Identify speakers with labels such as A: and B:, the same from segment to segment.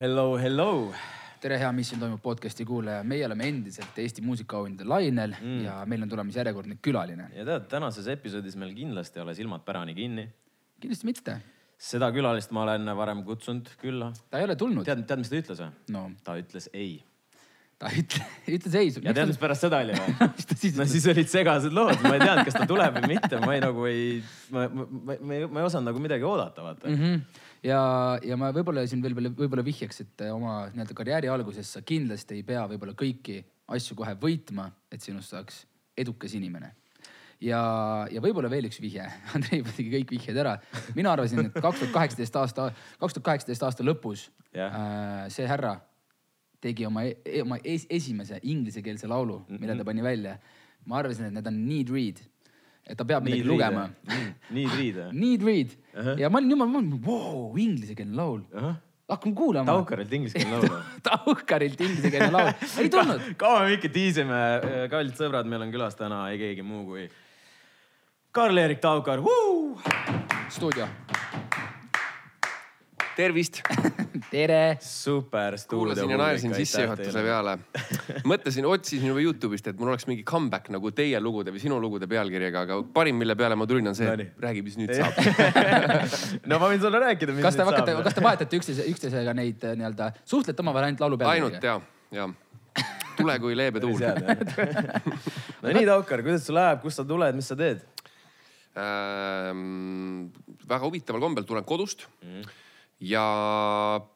A: Hello, hello.
B: tere, hea Mis siin toimub podcast'i kuulaja, meie oleme endiselt Eesti muusikaauhindade lainel mm. ja meil on tulemas järjekordne külaline.
A: ja tead, tänases episoodis meil kindlasti ei ole silmad pärani kinni.
B: kindlasti mitte.
A: seda külalist ma olen varem kutsunud külla.
B: ta ei ole tulnud.
A: tead, tead, mis ta ütles või
B: no.?
A: ta ütles ei.
B: ta ütle, ütles ei.
A: ja tead, mis pärast seda oli või no siis olid segased lood, ma ei teadnud, kas ta tuleb või mitte, ma ei nagu ei, ma, ma, ma, ma ma ei osanud nagu midagi oodata, vaata
B: mm. -hmm ja, ja ma võib-olla siin veel, võib-olla vihjaks, et oma nii-öelda karjääri alguses sa kindlasti ei pea võib-olla kõiki asju kohe võitma, et sinust saaks edukas inimene. ja, ja võib-olla veel üks vihje, Andrei tegi kõik vihjed ära. mina arvasin, et kaks tuhat kaheksateist aasta, kaks tuhat kaheksateist aasta lõpus yeah. äh, see härra tegi oma, e, oma es, esimese inglisekeelse laulu, mille ta pani välja. ma arvasin, et need on Need Read et ta peab midagi lugema.
A: Need read või?
B: Need read uh -huh. ja ma olin jumal, vau, inglisekeelne laul uh. -huh hakkame kuulama.
A: Taukarilt ingliskeelne laul
B: Taukarilt ingliskeelne laul, ei tulnud
A: kaua me ikka tiisime, kallid sõbrad, meil on külas täna ei keegi muu kui Karl-Erik Taukar.
B: stuudio
C: tervist
B: tere.
A: super stuudio.
C: kuulasin ja naersin sissejuhatuse peale. mõtlesin, otsisin juba Youtube'ist, et mul oleks mingi comeback nagu teie lugude või sinu lugude pealkirjaga, aga parim, mille peale ma tulin, on see, et räägi, mis nüüd saab
A: no ma võin sulle rääkida,
B: mis kas te nüüd hakkate, saab. kas te vahetate üksteise, üksteisega neid äh, nii-öelda, suhtlete omavahel ainult laulu
C: pealkirjaga? ainult ja, ja. tule kui leebe tuul
A: no nii, Taukar, kuidas sul läheb, kust sa tuled, mis sa teed
C: ähm,? väga huvitaval kombel tulen kodust mm ja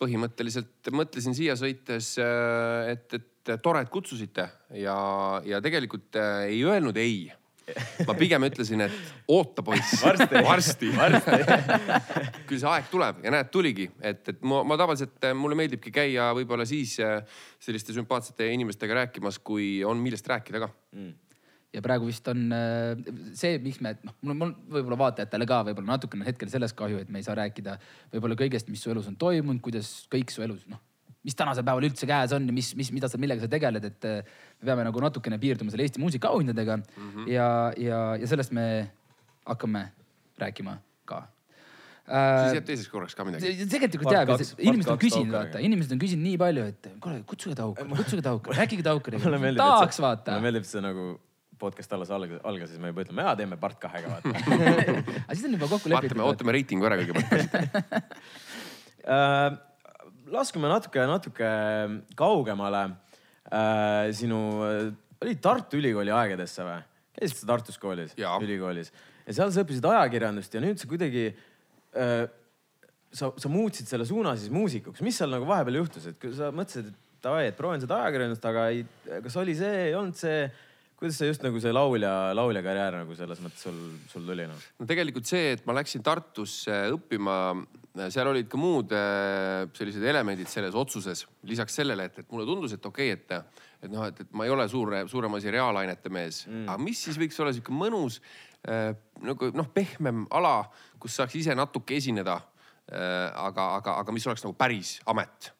C: põhimõtteliselt mõtlesin siia sõites, äh, et, et tore, et kutsusite ja, ja tegelikult äh, ei öelnud ei. ma pigem ütlesin, et oota poiss, varsti, varsti, varsti. küll see aeg tuleb ja näed, tuligi, et, et ma, ma tavaliselt, äh, mulle meeldibki käia võib-olla siis selliste sümpaatsete inimestega rääkimas, kui on millest rääkida ka. Mm
B: ja praegu vist on äh, see, miks me, noh, mul on, mul võib-olla vaatajatele ka võib-olla natukene hetkel sellest kahju, et me ei saa rääkida võib-olla kõigest, mis su elus on toimunud, kuidas kõik su elus, noh, mis tänasel päeval üldse käes on ja mis, mis, mida sa, millega sa tegeled, et äh, me peame nagu natukene piirduma selle Eesti muusikaauhindadega mm -hmm. ja, ja, ja sellest me hakkame rääkima ka
C: äh,. siis jääb teiseks korraks ka midagi.
B: tegelikult jääb, inimesed on küsinud, vaata, inimesed on küsinud nii palju, et kuule, kutsuge Taukar, kutsuge Taukar, rääkige Taukariga. tahaks vaata.
A: mulle meeldib see nagu podcast alles algas, algas, siis me juba ütleme, jaa, teeme part kahega, vaata
B: aga siis on juba kokku lepitud.
C: vaatame, ootame reitingu ära kõigepealt
A: uh,. laskume natuke, natuke kaugemale uh, sinu, oli Tartu Ülikooli aegadesse või? käisid sa Tartus koolis, ülikoolis ja seal sa õppisid ajakirjandust ja nüüd sa kuidagi uh, sa, sa muutsid selle suuna siis muusikuks, mis seal nagu vahepeal juhtus, et sa mõtlesid, et davai, et proovin seda ajakirjandust, aga ei, kas oli see, ei olnud see kuidas see just nagu see laulja, laulja karjäär nagu selles mõttes sul, sul tuli noh?
C: no tegelikult see, et ma läksin Tartusse õppima, seal olid ka muud äh, sellised elemendid selles otsuses. lisaks sellele, et, et mulle tundus, et okei okay,, et, et noh, et, et ma ei ole suur, suurem asi reaalainete mees mm., aga mis siis võiks olla sihuke mõnus äh, nagu noh, pehmem ala, kus saaks ise natuke esineda äh,. aga, aga, aga mis oleks nagu päris amet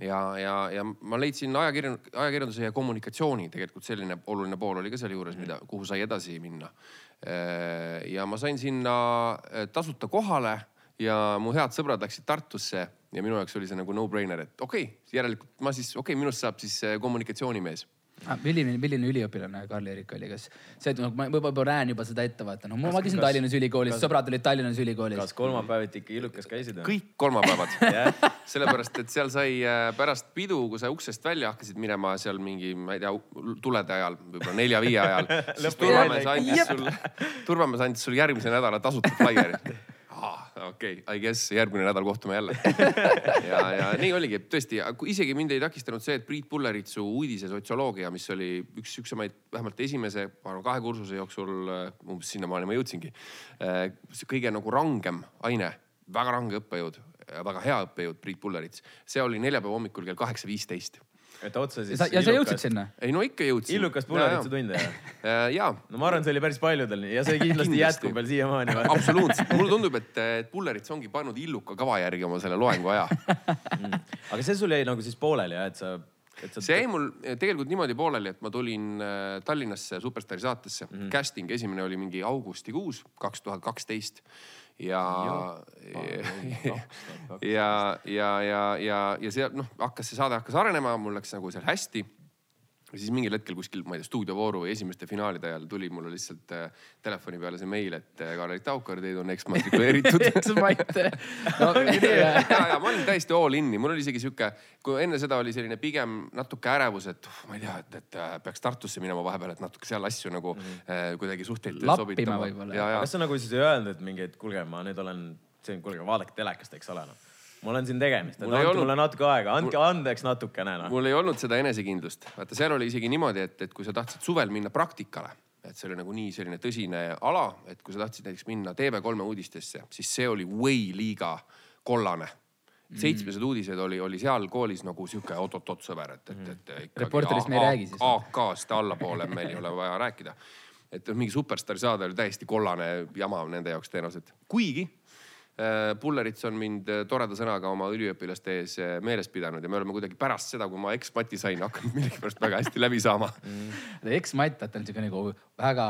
C: ja, ja, ja ma leidsin ajakirjand-, ajakirjanduse ja kommunikatsiooni tegelikult selline oluline pool oli ka sealjuures, mida, kuhu sai edasi minna. Äh, ja ma sain sinna äh, tasuta kohale ja mu head sõbrad läksid Tartusse ja minu jaoks oli see nagu no-brainer, et okei okay,, järelikult ma siis, okei okay,, minust saab siis äh, kommunikatsioonimees
B: ah,. milline, milline üliõpilane Karl-Erik oli, kas see, et noh, ma võib-olla näen juba seda ette, vaata, noh, ma käisin Tallinnas ülikoolis, sõbrad olid Tallinnas ülikoolis.
A: kas kolmapäeviti ikka Illukas käisid?
C: kõik kolmapäevad yeah. sellepärast, et seal sai äh, pärast pidu, kui sa uksest välja hakkasid minema seal mingi, ma ei tea, tulede ajal, võib-olla nelja-viie ajal siis turvamees andis sul, turvamees andis sulle järgmise nädala tasuta flaieri okei okay,, I guess järgmine nädal kohtume jälle ja, ja nii oligi, tõesti, isegi mind ei takistanud see, et Priit Pulleritsu uudise sotsioloogia, mis oli üks siuksemaid, vähemalt esimese, ma arvan, kahe kursuse jooksul, umbes sinnamaani ma jõudsingi. kõige nagu rangem aine, väga range õppejõud, väga hea õppejõud, Priit Pullerits. see oli neljapäeva hommikul kell kaheksa viisteist
A: et otse siis.
B: ja sa jõudsid sinna?
C: ei no ikka jõudsin.
A: illukas Pulleritsa tund jah?
C: ja.
A: no ma arvan, see oli päris paljudel ja see kindlasti jätkub veel siiamaani.
C: absoluutselt, mulle tundub, et, et Pullerits ongi pannud illuka kava järgi oma selle loengu aja
A: mm.. aga see sul jäi nagu siis pooleli jah, et sa
C: see jäi mul tegelikult niimoodi pooleli, et ma tulin äh, Tallinnasse Superstaari saatesse mm. -hmm. Casting esimene oli mingi augustikuus kaks tuhat kaksteist ja, ja, ja, ja, ja, ja, seal noh, hakkas see saade hakkas arenema, mul läks nagu seal hästi ja siis mingil hetkel kuskil, ma ei tea, stuudiovooru või esimeste finaalide ajal tuli mulle lihtsalt äh, telefoni peale see meil, et äh, Karl-Erik Taukar, teid on eksmatrikuleeritud.
B: No,
C: ja, ja ma olin täiesti all in'i, mul oli isegi sihuke, kui enne seda oli selline pigem natuke ärevus, et uh, ma ei tea, et, et äh, peaks Tartusse minema vahepeal, et natuke seal asju nagu mm -hmm. äh, kuidagi suhteid
B: lappima võib-olla.
A: kas sa nagu siis ei öelnud, et mingi, et kuulge, ma nüüd olen, kuulge, vaadake telekast, eks ole noh mul on siin tegemist, et andke olnud... mulle natuke aega, andke mul... andeks natukene no..
C: mul ei olnud seda enesekindlust, vaata seal oli isegi niimoodi, et, et kui sa tahtsid suvel minna praktikale, et see oli nagu nii selline tõsine ala, et kui sa tahtsid näiteks minna TV3 uudistesse, siis see oli way liiga kollane mm. seitsmesed uudised oli, oli seal koolis nagu sihuke oot-oot-oot sõber, et, et, et
B: mm. ikkagi. reporterist me ei räägi siis.
C: AK-st allapoole meil ei ole vaja rääkida. et mingi superstaari saade oli täiesti kollane jama nende jaoks tõenäoliselt, kuigi Pullerits on mind äh, toreda sõnaga oma üliõpilaste ees äh, meeles pidanud ja me oleme kuidagi pärast seda, kui ma eksmati sain, hakanud millegipärast väga hästi läbi saama
B: mm.. eksmatt, vaata on siuke nagu väga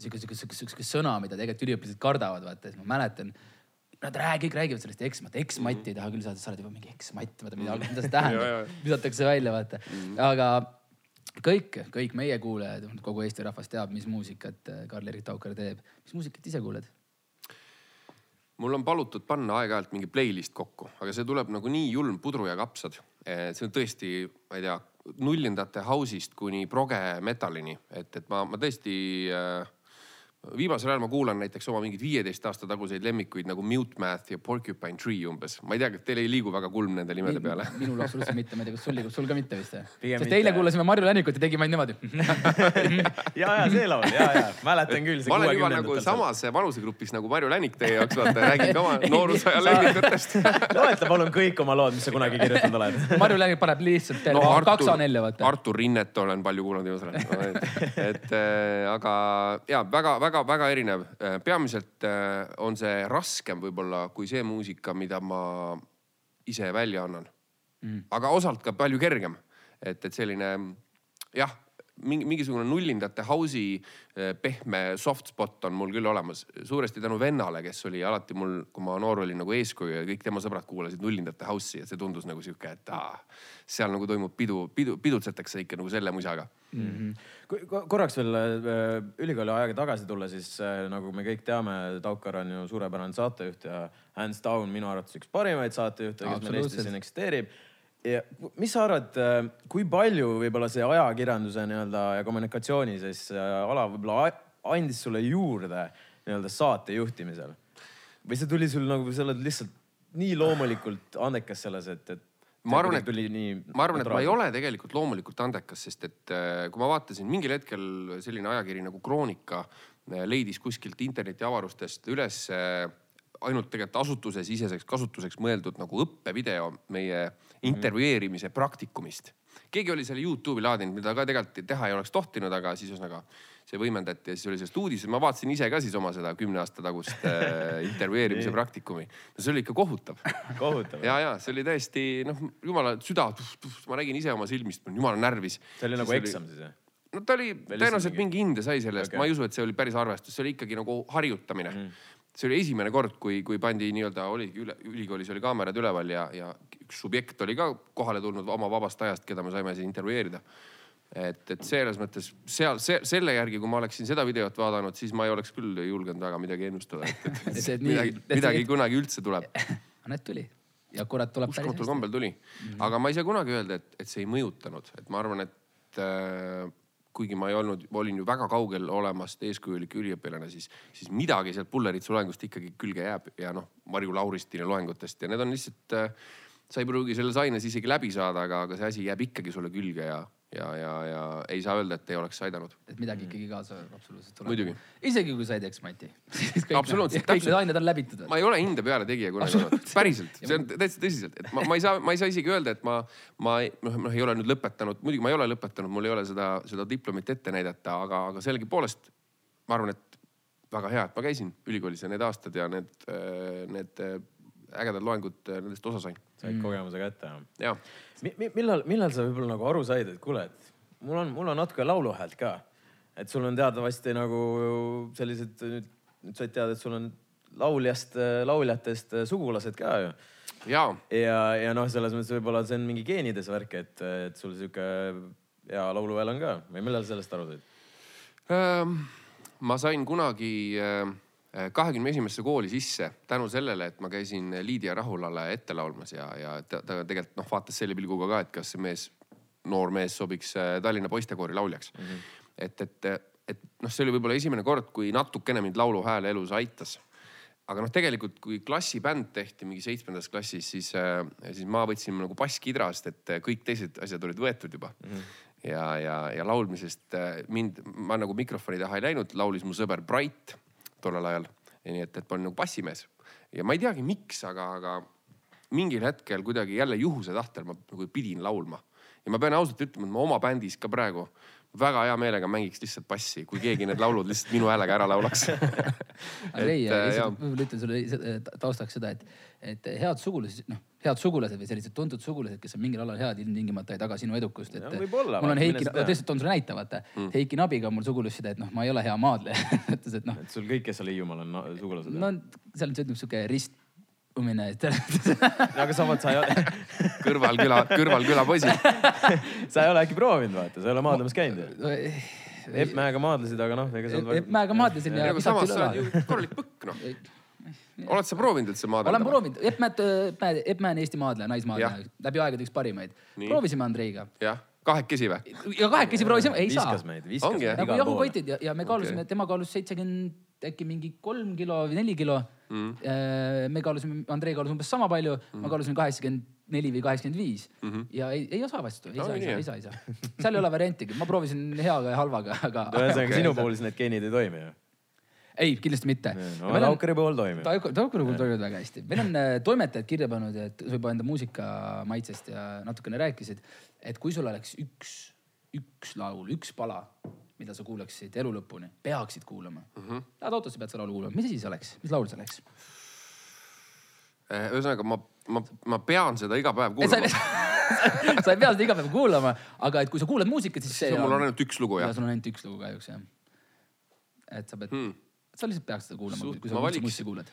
B: siuke, siuke, siuke, siuke sõna, mida tegelikult üliõpilased kardavad, vaata, siis ma mäletan Nad räägi, kõik räägivad sellest eksmat, eksmatti mm -hmm. ei taha küll saada, sa oled juba mingi eksmatt, vaata mida, mida see tähendab visatakse välja, vaata mm. -hmm. aga kõik, kõik meie kuulajad, kogu Eesti rahvas teab, mis muusikat Karl-Erik Taukar teeb. mis muusikat ise kuuled?
C: Mul on palutud panna aeg-ajalt mingi playlist kokku, aga see tuleb nagu nii julm pudru ja kapsad. see on tõesti, ma ei tea, nullindate house'ist kuni proge metallini, et, et ma, ma tõesti äh, viimasel ajal ma kuulan näiteks oma mingeid viieteist aasta taguseid lemmikuid nagu Mute Math ja Porcupine Tree umbes. ma ei tea, kas teil ei liigu väga kulm nende nimede peale?
B: minul absoluutselt mitte, ma ei tea, kas sul liigub, sul ka mitte vist või? sest eile kuulasime Marju Lännikut ja tegime ainult niimoodi
A: ja, ja see laul ja, ja mäletan küll.
C: ma olen juba nagu samas vanusegrupis nagu Marju Lännik teie jaoks, vaata räägin ka oma noorusaja lemmikutest
A: loetle palun kõik oma lood, mis sa kunagi kirjutanud oled
B: Marju Lännik paneb lihtsalt no, kaks A4 vaata.
C: Artur Rinnet olen palju kuulanud viimasel ajal. et äh, aga ja väga-väga väga-väga erinev. Äh, peamiselt äh, on see raskem võib-olla kui see muusika, mida ma ise välja annan mm.. aga osalt ka palju kergem. et, et selline jah, mingi, mingisugune nullindate house'i äh, pehme soft spot on mul küll olemas. suuresti tänu vennale, kes oli alati mul, kui ma noor olin nagu eeskuju ja kõik tema sõbrad kuulasid nullindate house'i ja see tundus nagu sihuke, et aa, seal nagu toimub pidu, pidu, pidutsetakse ikka nagu selle musaga mm.
A: -hmm. korraks veel äh, ülikooli aega tagasi tulla, siis äh, nagu me kõik teame, Taukar on ju suurepärane saatejuht ja hands down minu arvates üks parimaid saatejuhte, kes meil Eestis siin eksisteerib ja mis sa arvad, äh, kui palju võib-olla see ajakirjanduse nii-öelda ja kommunikatsiooni siis äh, ala võib-olla andis sulle juurde nii-öelda saate juhtimisel? või see tuli sul nagu, sa oled lihtsalt nii loomulikult andekas selles, et, et
C: ma arvan, et, ma arvan, et ma ei ole tegelikult loomulikult andekas, sest et äh, kui ma vaatasin mingil hetkel selline ajakiri nagu Kroonika leidis kuskilt internetiavarustest üles ainult tegelikult asutuse siseseks kasutuseks mõeldud nagu õppevideo meie intervjueerimise praktikumist. keegi oli selle Youtube'i laadinud, mida ka tegelikult teha ei oleks tohtinud, aga siis ühesõnaga see võimendati ja siis oli sellest uudis. ma vaatasin ise ka siis oma seda kümne aasta tagust äh, intervjueerimise praktikumi. no see oli ikka kohutav.
A: kohutav.
C: ja, ja see oli täiesti noh, jumala süda, ma nägin ise oma silmist, jumala närvis.
A: see oli nagu eksam siis jah?
C: no ta oli tõenäoliselt mingi hinde sai selle eest okay., ma ei usu, et see oli päris arvestus, see oli ikkagi nagu harjutamine mm see oli esimene kord, kui, kui pandi nii-öelda oligi üle, ülikoolis oli kaamerad üleval ja, ja üks subjekt oli ka kohale tulnud oma vabast ajast, keda me saime siis intervjueerida. et, et selles mõttes seal, see, selle järgi, kui ma oleksin seda videot vaadanud, siis ma ei oleks küll julgenud väga midagi ennustada, et, et, et midagi, midagi kunagi üldse tuleb.
B: Anett tuli ja kurat tuleb.
C: uskumatul kombel tuli mm, -hmm. aga ma ei saa kunagi öelda, et, et see ei mõjutanud, et ma arvan, et äh, kuigi ma ei olnud, ma olin ju väga kaugel olemast eeskujulik üliõpilane, siis, siis midagi sealt Pulleritsa loengust ikkagi külge jääb ja noh, Marju Lauristini loengutest ja need on lihtsalt äh,, sa ei pruugi selles aines isegi läbi saada, aga, aga see asi jääb ikkagi sulle külge ja ja, ja, ja ei saa öelda, et ei oleks aidanud.
B: et midagi ikkagi kaasa absoluutselt
C: tuleb. muidugi.
B: isegi kui sa ei teeks Mati
C: absoluutselt.
B: kõik need ained on läbitud.
C: ma ei ole hinde peale tegija kunagi olnud, päriselt, see on täitsa tõsiselt, et ma, ma ei saa, ma ei saa isegi öelda, et ma, ma noh, noh ei ole nüüd lõpetanud, muidugi ma ei ole lõpetanud, mul ei ole seda, seda diplomit ette näidata, aga, aga sellegipoolest ma arvan, et väga hea, et ma käisin ülikoolis ja need aastad ja need, need ägedad loengud nendest osa sain.
A: said mm. kogemuse kätte
C: jah
A: Mi? millal, millal sa võib-olla nagu aru said, et kuule, et mul on, mul on natuke lauluhäält ka. et sul on teatavasti nagu sellised, nüüd, nüüd said teada, et sul on lauljast, lauljatest sugulased ka ju.
C: ja,
A: ja, ja noh, selles mõttes võib-olla see on mingi geenides värk, et, et sul sihuke hea lauluhääl on ka või millal sellest aru said
C: ähm,? ma sain kunagi äh, kahekümne esimesse kooli sisse tänu sellele, et ma käisin Liidia Rahulale ette laulmas ja, ja ta, ta tegelikult noh, vaatas selle pilguga ka, et kas see mees, noor mees sobiks äh, Tallinna poistekoori lauljaks mm. -hmm. et, et, et noh, see oli võib-olla esimene kord, kui natukene mind lauluhääl elus aitas aga noh, tegelikult kui klassibänd tehti mingi seitsmendas klassis, siis äh,, siis ma võtsin nagu bass kidrast, et kõik teised asjad olid võetud juba mm. -hmm. ja, ja, ja laulmisest äh, mind, ma nagu mikrofoni taha ei läinud, laulis mu sõber Bright tollel ajal. nii et, et ma olin nagu bassimees ja ma ei teagi, miks, aga, aga mingil hetkel kuidagi jälle juhuse tahtel ma nagu pidin laulma. ja ma pean ausalt ütlema, et ma oma bändis ka praegu väga hea meelega mängiks lihtsalt bassi, kui keegi need laulud lihtsalt minu häälega ära laulaks
B: Andrei, äh, võib-olla ütlen sulle taustaks seda, et, et head sugulased, noh, head sugulased või sellised tuntud sugulased, kes on mingil alal head, ilmtingimata ei taga sinu edukust. et
A: olla,
B: mul on Heiki, tõesti toon sulle näite, vaata mm.. Heiki Nabiga on mul sugulusside, et noh, ma ei ole hea maadleja ütles, et noh.
A: et sul kõik, kes seal Hiiumaal on no, sugulased?
B: no seal on ütleme sihuke rist umine, et
A: aga samas sa ei ole
C: kõrvalküla, kõrvalküla poisid
A: sa ei ole äkki proovinud, vaata, sa ei ole maadlemas käinud ju? Epp Mäega maadlesid, aga noh, ega
B: sa. Epp Mäega maadlesin ja.
C: aga samas sa oled ju korralik põkk noh. Oled sa proovinud üldse maadelda?
B: olen proovinud, Epp Mäed, Epp Mäe on Eesti maadleja, naismaadleja, läbi aegade üks parimaid. proovisime Andreiga.
C: jah kahekesi või?
B: ja kahekesi proovisime, ei
A: viskas
B: saa.
A: viskas meid, viskas
C: meid.
B: nagu jahukotid ja, ja me kaalusime okay., tema kaalus seitsekümmend, äkki mingi kolm kilo või neli kilo mm.. me kaalusime, Andrei kaalus umbes sama palju mm., ma kaalusin kaheksakümmend neli või kaheksakümmend viis mhm. ja ei, ei osa vastu, ei no, saa, ei saa, ei saa, ei saa. seal ei ole variantigi, ma proovisin heaga ja halvaga, aga.
A: ühesõnaga okay. sinu puhul siis need geenid ei toimi ju?
B: Ei, kindlasti mitte.
A: no Taukari puhul toimib.
B: Taukari puhul toimib väga hästi. meil on äh, toimetajad kirja pannud, et juba enda muusika maitsest ja natukene rääkisid, et kui sul oleks üks, üks laul, üks pala, mida sa kuulaksid elu lõpuni, peaksid kuulama mm. -hmm. Lähed autosse, pead seda laulu kuulama, mis asi see oleks, mis laul see oleks?
C: Äh, ühesõnaga ma, ma, ma pean seda iga päev kuulama
B: sa ei pea seda iga päev kuulama, aga et kui sa kuulad muusikat, siis
C: see. mul on ainult üks lugu
B: jah. sul on ainult üks lugu kahjuks jah. et sa pead hmm., sa lihtsalt peaks seda kuulama, kui sa
C: valiks...
B: mussi kuulad.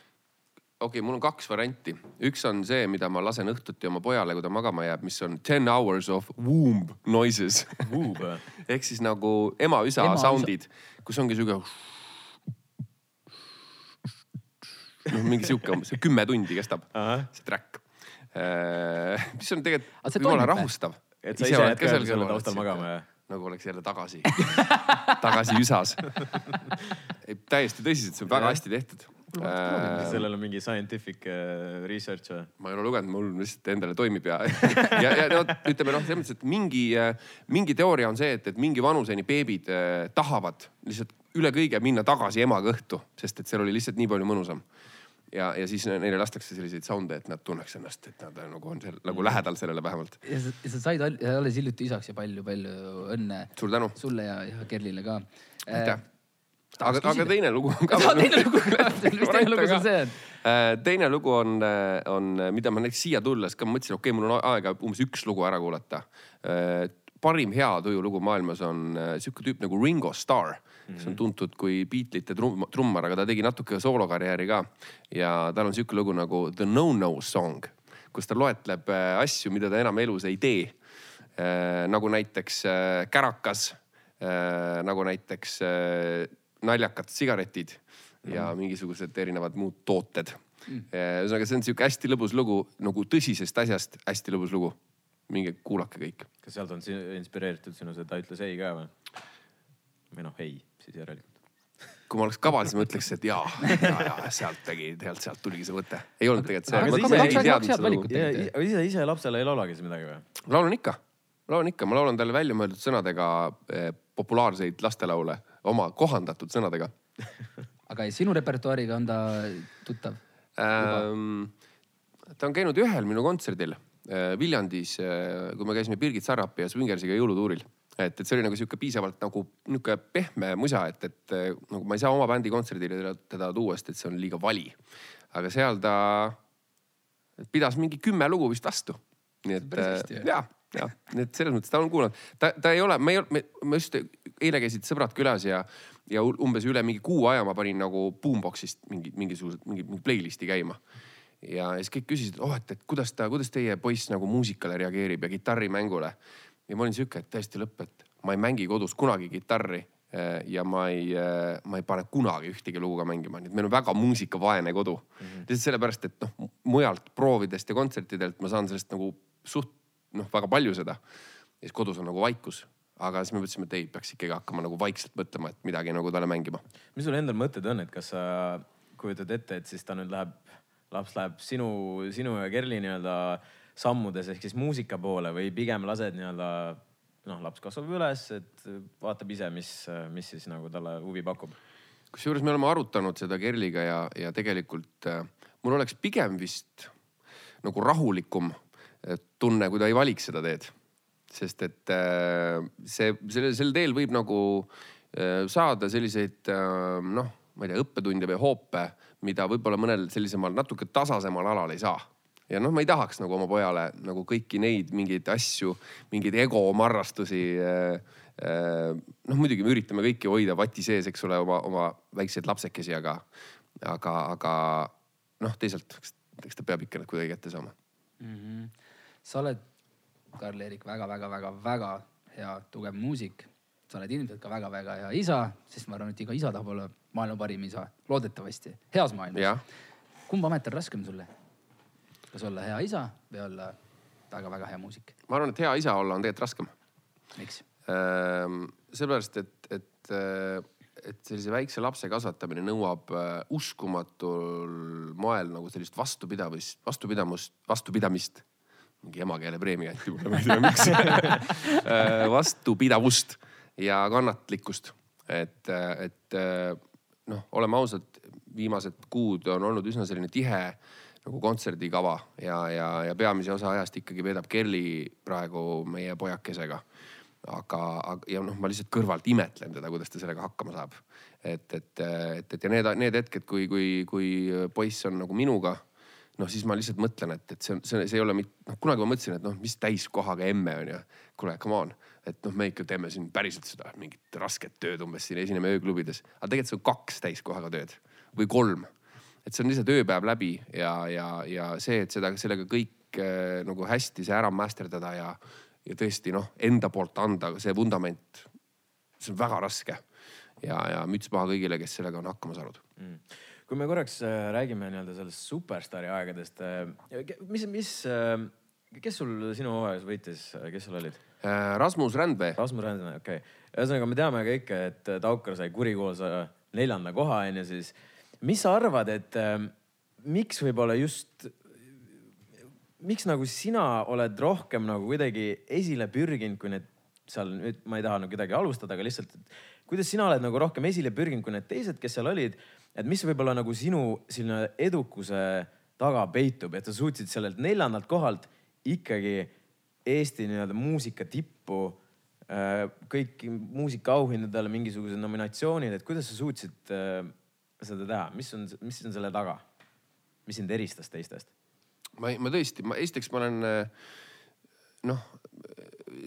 C: Okei okay,, mul on kaks varianti, üks on see, mida ma lasen õhtuti oma pojale, kui ta magama jääb, mis on ten hours of womb noises. Ehk siis nagu ema-isa ema sound'id, kus ongi sihuke. noh, mingi sihuke umbes kümme tundi kestab see track, äh, mis on tegelikult jumala rahustav.
A: et sa ise jääd ka seal selle taustal magama ja?
C: Nagu oleks jälle tagasi tagasi üsas. Täiesti tõsiselt, see on väga hästi tehtud.
A: Äh, sellel on mingi scientific äh, research või?
C: ma ei ole lugenud, mul lihtsalt endale toimib ja ja, ja no ütleme noh, selles mõttes, et mingi, äh, mingi teooria on see, et, et mingi vanuseni beebid tahavad lihtsalt üle kõige minna tagasi ema kõhtu, sest et seal oli lihtsalt nii palju mõnusam ja, ja siis neile lastakse selliseid sound'e, et nad tunneks ennast, et nad nagu on seal nagu lähedal sellele vähemalt.
B: ja sa, sa said alles hiljuti isaks ja palju-palju õnne.
C: suur tänu.
B: sulle ja, ja Kerlile ka.
C: aitäh aga, aga teine lugu on ka.
B: teine lugu ka, mis teine lugu sul see on?
C: Äh, teine lugu on, äh, on, mida ma näiteks siia tulles ka mõtlesin, okei okay,, mul on aega umbes üks lugu ära kuulata. Äh, parim hea tujulugu maailmas on sihuke tüüp nagu Ringo Starr, kes on tuntud kui Beatlesite trum, trummar, aga ta tegi natuke soolokarjääri ka. ja tal on sihuke lugu nagu The No-No Song, kus ta loetleb asju, mida ta enam elus ei tee. nagu näiteks kärakas, nagu näiteks naljakad sigaretid mm. ja mingisugused erinevad muud tooted mm.. ühesõnaga, see on sihuke hästi lõbus lugu nagu tõsisest asjast hästi lõbus lugu. minge kuulake kõik.
A: kas sealt on inspireeritud sinu see Ta ütles ei ka või? või noh, ei siis järelikult
C: kui ma oleks kaval, siis ma ütleks, et jaa, ja, ja sealt tegi, tegelikult sealt tuligi see mõte. ei olnud tegelikult see. aga
A: ise ei teadnud seda lugu. ise, ise lapsele ei laulagi siis midagi või?
C: laulan ikka, laulan ikka, ma laulan talle väljamõeldud sõnadega eh, populaarseid lastelaule oma kohandatud sõnadega
B: aga sinu repertuaariga on ta tuttav ähm,?
C: ta on käinud ühel minu kontserdil äh, Viljandis äh,, kui me käisime Birgit Sarrapi ja Swingersiga jõulutuuril. Et, et see oli nagu sihuke piisavalt nagu nihuke pehme musa, et, et äh, nagu ma ei saa oma bändi kontserdile teda, teda tuua, sest et see on liiga vali. aga seal ta pidas mingi kümme lugu vist vastu. nii et äh, ja, ja, nii et selles mõttes ta on kuulanud, ta, ta ei ole, me ei ole, ma just eile käisid sõbrad külas ja, ja umbes üle mingi kuu aja ma panin nagu Boombox'ist mingi, mingisugused, mingi, mingi playlist'i käima ja siis kõik küsisid, oh, et, et kuidas ta, kuidas teie poiss nagu muusikale reageerib ja kitarrimängule. Ja ma olin sihuke, et täiesti lõpp, et ma ei mängi kodus kunagi kitarri eh, ja ma ei, eh, ma ei pane kunagi ühtegi lugu ka mängima, nii et meil on väga muusikavaene kodu mm. -hmm. lihtsalt sellepärast, et noh, mujalt proovidest ja kontsertidelt ma saan sellest nagu suht noh, väga palju seda. ja siis kodus on nagu vaikus aga siis me mõtlesime, et ei, peaks ikkagi hakkama nagu vaikselt mõtlema, et midagi nagu talle mängima.
A: mis sul endal mõtted on, et kas sa kujutad ette, et siis ta nüüd läheb laps läheb sinu, sinu ja Kerli nii-öelda sammudes ehk siis muusika poole või pigem lased nii-öelda noh, laps kasvab üles, et vaatab ise, mis, mis siis nagu talle huvi pakub.
C: kusjuures me oleme arutanud seda Kerliga ja, ja tegelikult äh, mul oleks pigem vist nagu rahulikum äh, tunne, kui ta ei valiks seda teed. sest et äh, see, sellel, sel teel võib nagu äh, saada selliseid äh, noh, ma ei tea, õppetunde või hoope mida võib-olla mõnel sellisemal natuke tasasemal alal ei saa ja noh, ma ei tahaks nagu oma pojale nagu kõiki neid mingeid asju, mingeid egomarrastusi äh,. Äh, noh, muidugi me üritame kõiki hoida vati sees, eks ole, oma, oma väikseid lapsekesi, aga, aga, aga noh, teisalt, eks ta peab ikka need kuidagi kätte saama mm.
B: -hmm. sa oled, Karl-Erik väga, väga, väga, väga hea, tugev muusik. sa oled ilmselt ka väga-väga hea isa, sest ma arvan, et iga isa tahab olla maailma parim isa, loodetavasti, heas maailmas. kumb amet on raskem sulle? Kas olla hea isa või olla väga-väga hea muusik?
C: ma arvan, et hea isa olla on tegelikult raskem.
B: miks
C: ehm,? sellepärast, et, et, et sellise väikse lapse kasvatamine nõuab äh, uskumatul moel nagu sellist vastupidavust, vastupidamust, vastupidamist. mingi emakeelepreemia anti mulle, ma ei tea miks äh, vastupidavust ja kannatlikkust, et, et noh, oleme ausad, viimased kuud on olnud üsna selline tihe nagu kontserdikava ja, ja, ja peamise osa ajast ikkagi veedab Kerli praegu meie pojakesega. aga, aga ja noh, ma lihtsalt kõrvalt imetlen teda, kuidas ta sellega hakkama saab. et, et, et, et ja need, need hetked, kui, kui, kui poiss on nagu minuga noh, siis ma lihtsalt mõtlen, et, et see on, see, see ei ole mitte, noh kunagi ma mõtlesin, et noh, mis täiskohaga emme on ju. kuule, come on et noh, me ikka teeme siin päriselt seda mingit rasket tööd umbes siin esineme ööklubides. aga tegelikult see on kaks täiskohaga tööd või kolm. Et see on lihtsalt ööpäev läbi ja, ja, ja see, et seda, sellega kõik äh, nagu hästi see ära masterdada ja, ja tõesti noh, enda poolt anda see vundament. see on väga raske ja, ja müts maha kõigile, kes sellega on hakkama saanud mm
A: kui me korraks äh, räägime nii-öelda sellest superstaari aegadest äh,, mis, mis kes sul sinu hooajas võitis, kes sul olid?
C: Rasmus Rändvee.
A: Rasmus Rändvee, okei okay.. ühesõnaga, me teame kõik, et Taukar sai kurikuulsa neljanda koha onju, siis mis sa arvad, et äh, miks võib-olla just, miks nagu sina oled rohkem nagu kuidagi esile pürginud, kui need seal nüüd, ma ei taha nagu kedagi alustada, aga lihtsalt, kuidas sina oled nagu rohkem esile pürginud kui need teised, kes seal olid. et mis võib-olla nagu sinu selline edukuse taga peitub, et sa suutsid sellelt neljandalt kohalt ikkagi Eesti nii-öelda muusika tippu, äh, kõik muusikaauhindadele mingisugused nominatsioonid, et kuidas sa suutsid äh, seda teha, mis on, mis on selle taga? mis sind eristas teistest?
C: ma, ma tõesti, ma esiteks ma olen äh, noh,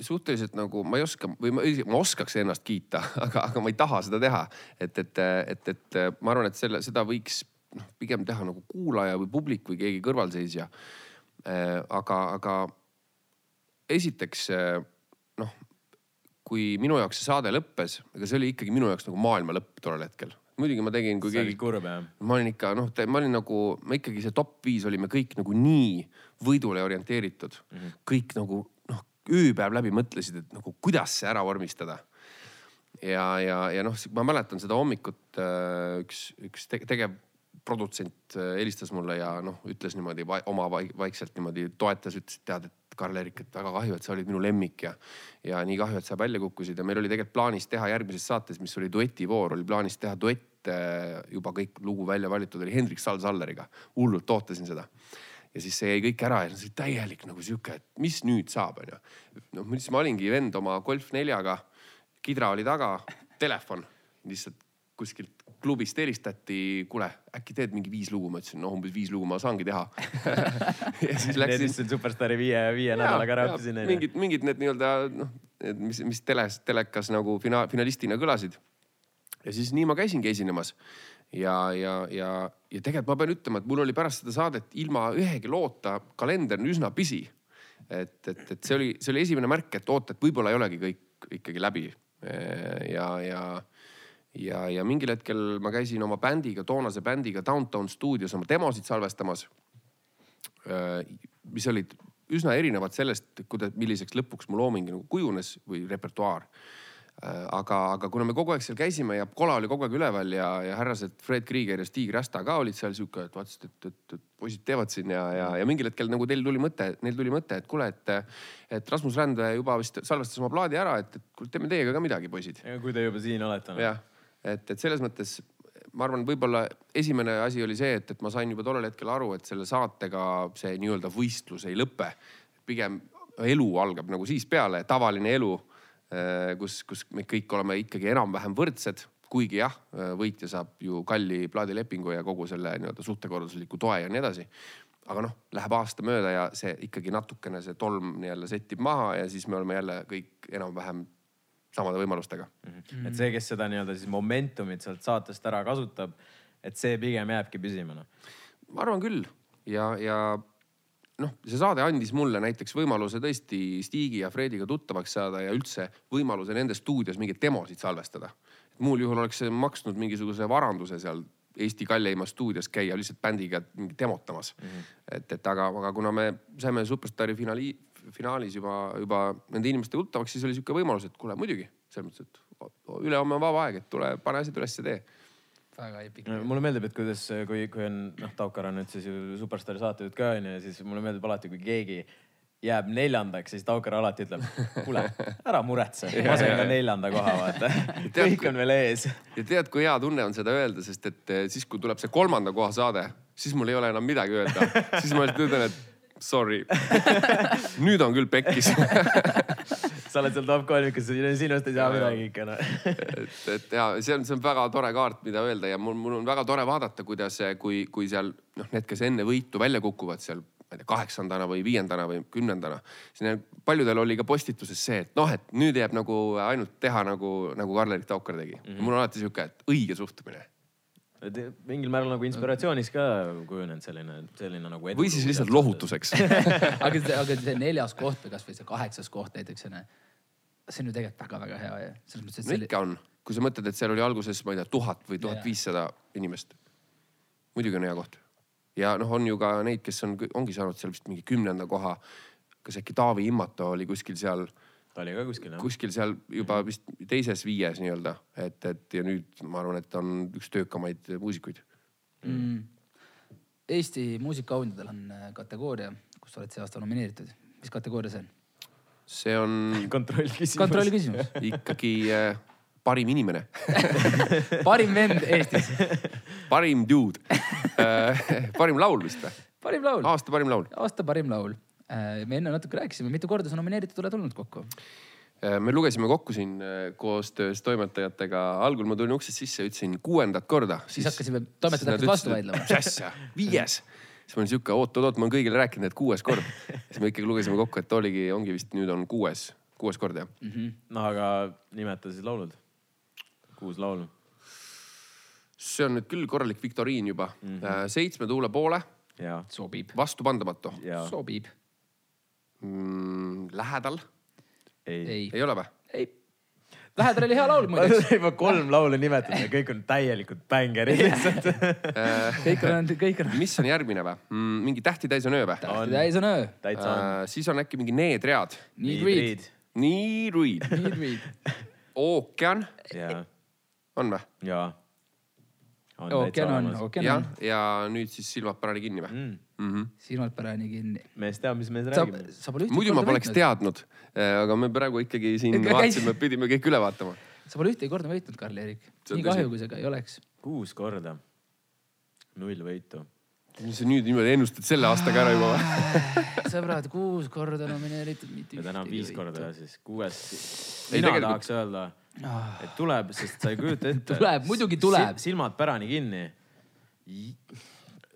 C: suhteliselt nagu ma ei oska või ma, ma oskaks ennast kiita, aga, aga ma ei taha seda teha. et, et, et, et ma arvan, et selle, seda võiks noh, pigem teha nagu kuulaja või publik või keegi kõrvalseisja. aga, aga esiteks eh, noh, kui minu jaoks see saade lõppes, ega see oli ikkagi minu jaoks nagu maailma lõpp tollel hetkel. Muidugi ma tegin, kui keegi.
A: kurb jah?
C: ma olin ikka noh, ma olin nagu, ma ikkagi see top viis olime kõik nagu nii võidule orienteeritud mm. -hmm. kõik nagu noh, ööpäev läbi mõtlesid, et nagu kuidas see ära vormistada. ja, ja, ja noh, ma mäletan seda hommikut äh, üks, üks tegev produtsent äh, helistas mulle ja noh, ütles niimoodi va oma vaikselt niimoodi toetas, ütles, et tead, et Karl-Erik, et väga kahju, et sa olid minu lemmik ja, ja nii kahju, et sa välja kukkusid ja meil oli tegelikult plaanis teha järgmises saates, mis oli duetivoor, oli plaanis teha duett äh, juba kõik lugu välja valitud oli Hendrik Sal-Salleriga. hullult ootasin seda. ja siis see jäi kõik ära ja see oli täielik nagu sihuke, et mis nüüd saab, onju. noh, siis ma olingi vend oma Golf neljaga, kidra oli taga, telefon lihtsalt kuskilt klubist helistati, kuule, äkki teed mingi viis lugu, ma ütlesin, noh, umbes viis lugu ma saangi teha
A: ja siis läksin. Superstaari viie, viie nädalaga rääkisin.
C: mingid, mingid need nii-öelda noh, mis, mis teles, telekas nagu fina-, finalistina kõlasid. ja siis nii ma käisingi esinemas. ja, ja, ja, ja tegelikult ma pean ütlema, et mul oli pärast seda saadet ilma ühegi loota kalender on üsna pisi. et, et, et see oli, see oli esimene märk, et oota, et võib-olla ei olegi kõik ikkagi läbi. ja, ja ja, ja mingil hetkel ma käisin oma bändiga, toonase bändiga Downtown stuudios oma demosid salvestamas. Äh, mis olid üsna erinevad sellest, kuidas, milliseks lõpuks mu looming nagu kujunes või repertuaar. Äh, aga, aga kuna me kogu aeg seal käisime ja kola oli kogu aeg üleval ja, ja härrased Fred Krieger ja Stig Rasta ka olid seal sihuke, et vaatasid, et, et, et poisid teevad siin ja, ja, ja mingil hetkel nagu teil tuli mõte, neil tuli mõte, et kuule, et, et Rasmus Ränd juba vist salvestas oma plaadi ära, et, et teeme teiega ka midagi, poisid.
A: kui te juba siin olete.
C: jah et, et selles mõttes ma arvan, võib-olla esimene asi oli see, et, et ma sain juba tollel hetkel aru, et selle saatega see nii-öelda võistlus ei lõpe. pigem elu algab nagu siis peale, tavaline elu, eh, kus, kus me kõik oleme ikkagi enam-vähem võrdsed kuigi jah, võitja saab ju kalli plaadilepingu ja kogu selle nii-öelda suhtekorraldusliku toe ja nii edasi. aga noh, läheb aasta mööda ja see ikkagi natukene see tolm nii-jälle settib maha ja siis me oleme jälle kõik enam-vähem samade võimalustega
A: mm. -hmm. et see, kes seda nii-öelda siis momentumit sealt saatest ära kasutab, et see pigem jääbki püsima noh.
C: ma arvan küll ja, ja noh, see saade andis mulle näiteks võimaluse tõesti Stigi ja Frediga tuttavaks saada ja üldse võimaluse nende stuudios mingeid demosid salvestada. muul juhul oleks see maksnud mingisuguse varanduse seal Eesti kalleimas stuudios käia lihtsalt bändiga demotamas mm. -hmm. et, et aga, aga kuna me saime Superstaari finaali, finaalis juba, juba nende inimestega tuttavaks, siis oli sihuke võimalus, et kuule muidugi selles mõttes, et ülehomme on vaba aeg, et tule, pane asjad üles ja tee
B: väga epic.
A: mulle meeldib, et kuidas, kui, kui on noh, Taukar on nüüd siis ju Superstaari saatejuht ka onju ja siis mulle meeldib alati, kui keegi jääb neljandaks, siis Taukar alati ütleb, kuule, ära muretse, ma sain ka neljanda koha, vaata. kõik on veel ees.
C: ja tead, kui hea tunne on seda öelda, sest et eh, siis, kui tuleb see kolmanda koha saade, siis mul ei ole enam midagi öelda. siis ma lihtsalt ütlen, et sorry nüüd on küll pekkis
A: sa oled seal top kolmikus, sinust ei saa midagi ikka noh
C: et, et ja see on, see on väga tore kaart, mida öelda ja mul, mul on väga tore vaadata, kuidas, kui, kui seal noh, need, kes enne võitu välja kukuvad seal, ma ei tea, kaheksandana või viiendana või kümnendana. siis paljudel oli ka postituses see, et noh, et nüüd jääb nagu ainult teha nagu, nagu Karl-Erik Taukar tegi mm. -hmm. mul on alati sihuke, et õige suhtumine
A: mingil määral nagu inspiratsioonis ka kujunenud selline, selline nagu.
C: või siis lihtsalt lohutuseks
B: aga, aga see neljas koht või kasvõi see kaheksas koht näiteks onju. see on ju tegelikult väga-väga hea ja selles mõttes,
C: et. no ikka on, kui sa mõtled, et seal oli alguses, ma ei tea, tuhat või tuhat viissada inimest. muidugi on hea koht. ja noh, on ju ka neid, kes on, ongi saanud seal vist mingi kümnenda koha. kas äkki Taavi Immato oli kuskil seal
A: ta oli ka kuskil jah?
C: kuskil seal juba vist teises viies nii-öelda, et, et ja nüüd ma arvan, et on üks töökamaid muusikuid mm..
B: Eesti muusikaauhindadel on äh, kategooria, kus sa oled see aasta nomineeritud. mis kategooria see on?
C: see on.
A: kontrollküsimus.
B: kontrollküsimus
C: ikkagi äh, parim inimene
B: parim vend Eestis
C: parim dude äh, parim laul vist või?
B: parim laul.
C: aasta parim laul.
B: aasta parim laul me enne natuke rääkisime, mitu korda sa nomineeritud oled olnud kokku?
C: Äh, me lugesime kokku siin äh, koostöös toimetajatega, algul ma tulin uksest sisse, ütlesin kuuendat korda.
B: siis hakkasime, toimetajad hakkasid vastu vaidlema.
C: mis asja, viies siis ma olin sihuke oot-oot-oot, ma olen kõigile rääkinud, et kuues kord. siis me ikkagi lugesime kokku, et oligi, ongi vist nüüd on kuues, kuues kord jah mm
A: -hmm.. no aga nimeta siis laulud. kuus laulu.
C: see on nüüd küll korralik viktoriin juba mm. -hmm. seitsme tuule poole.
B: sobib.
C: vastupandamatu.
B: sobib
C: mm,? lähedal?
A: ei,
B: ei.,
C: ole või?
B: ei. Lähedal oli hea laul muideks.
A: juba kolm laulu nimetatud ja kõik on täielikult bängerid lihtsalt
B: kõik on, kõik on.
C: mis on järgmine või mm,? mingi Tähti täis on öö või?
B: tähti täis on öö.
C: täitsa on uh,. siis on äkki mingi Need read.
B: Need read.
C: Need read.
B: Need read.
C: ookean. on või?
A: jaa
B: ookean on, ookean
C: on. ja nüüd siis silmad parani kinni või mm.?
B: Mm -hmm. silmad parani kinni.
A: mees teab, mis mees räägib.
C: muidu ma poleks teadnud, eh, aga me praegu ikkagi siin Ega vaatasime, pidime kõik üle vaatama.
B: sa pole ühtegi korda võitnud, Karl-Erik. nii kahju, kui see ka ei oleks.
A: kuus korda. null võitu.
C: mis sa nüüd niimoodi ennustad selle aastaga ära juba või?
B: sõbrad, kuus korda nomineeritud, mitte
A: ja täna viis korda ja siis kuues.
C: Ei,
A: mina
C: tegelikult-
A: tahaks öelda, et tuleb, sest sa ei kujuta ette.
B: Tuleb, muidugi tuleb.
A: silmad pärani kinni.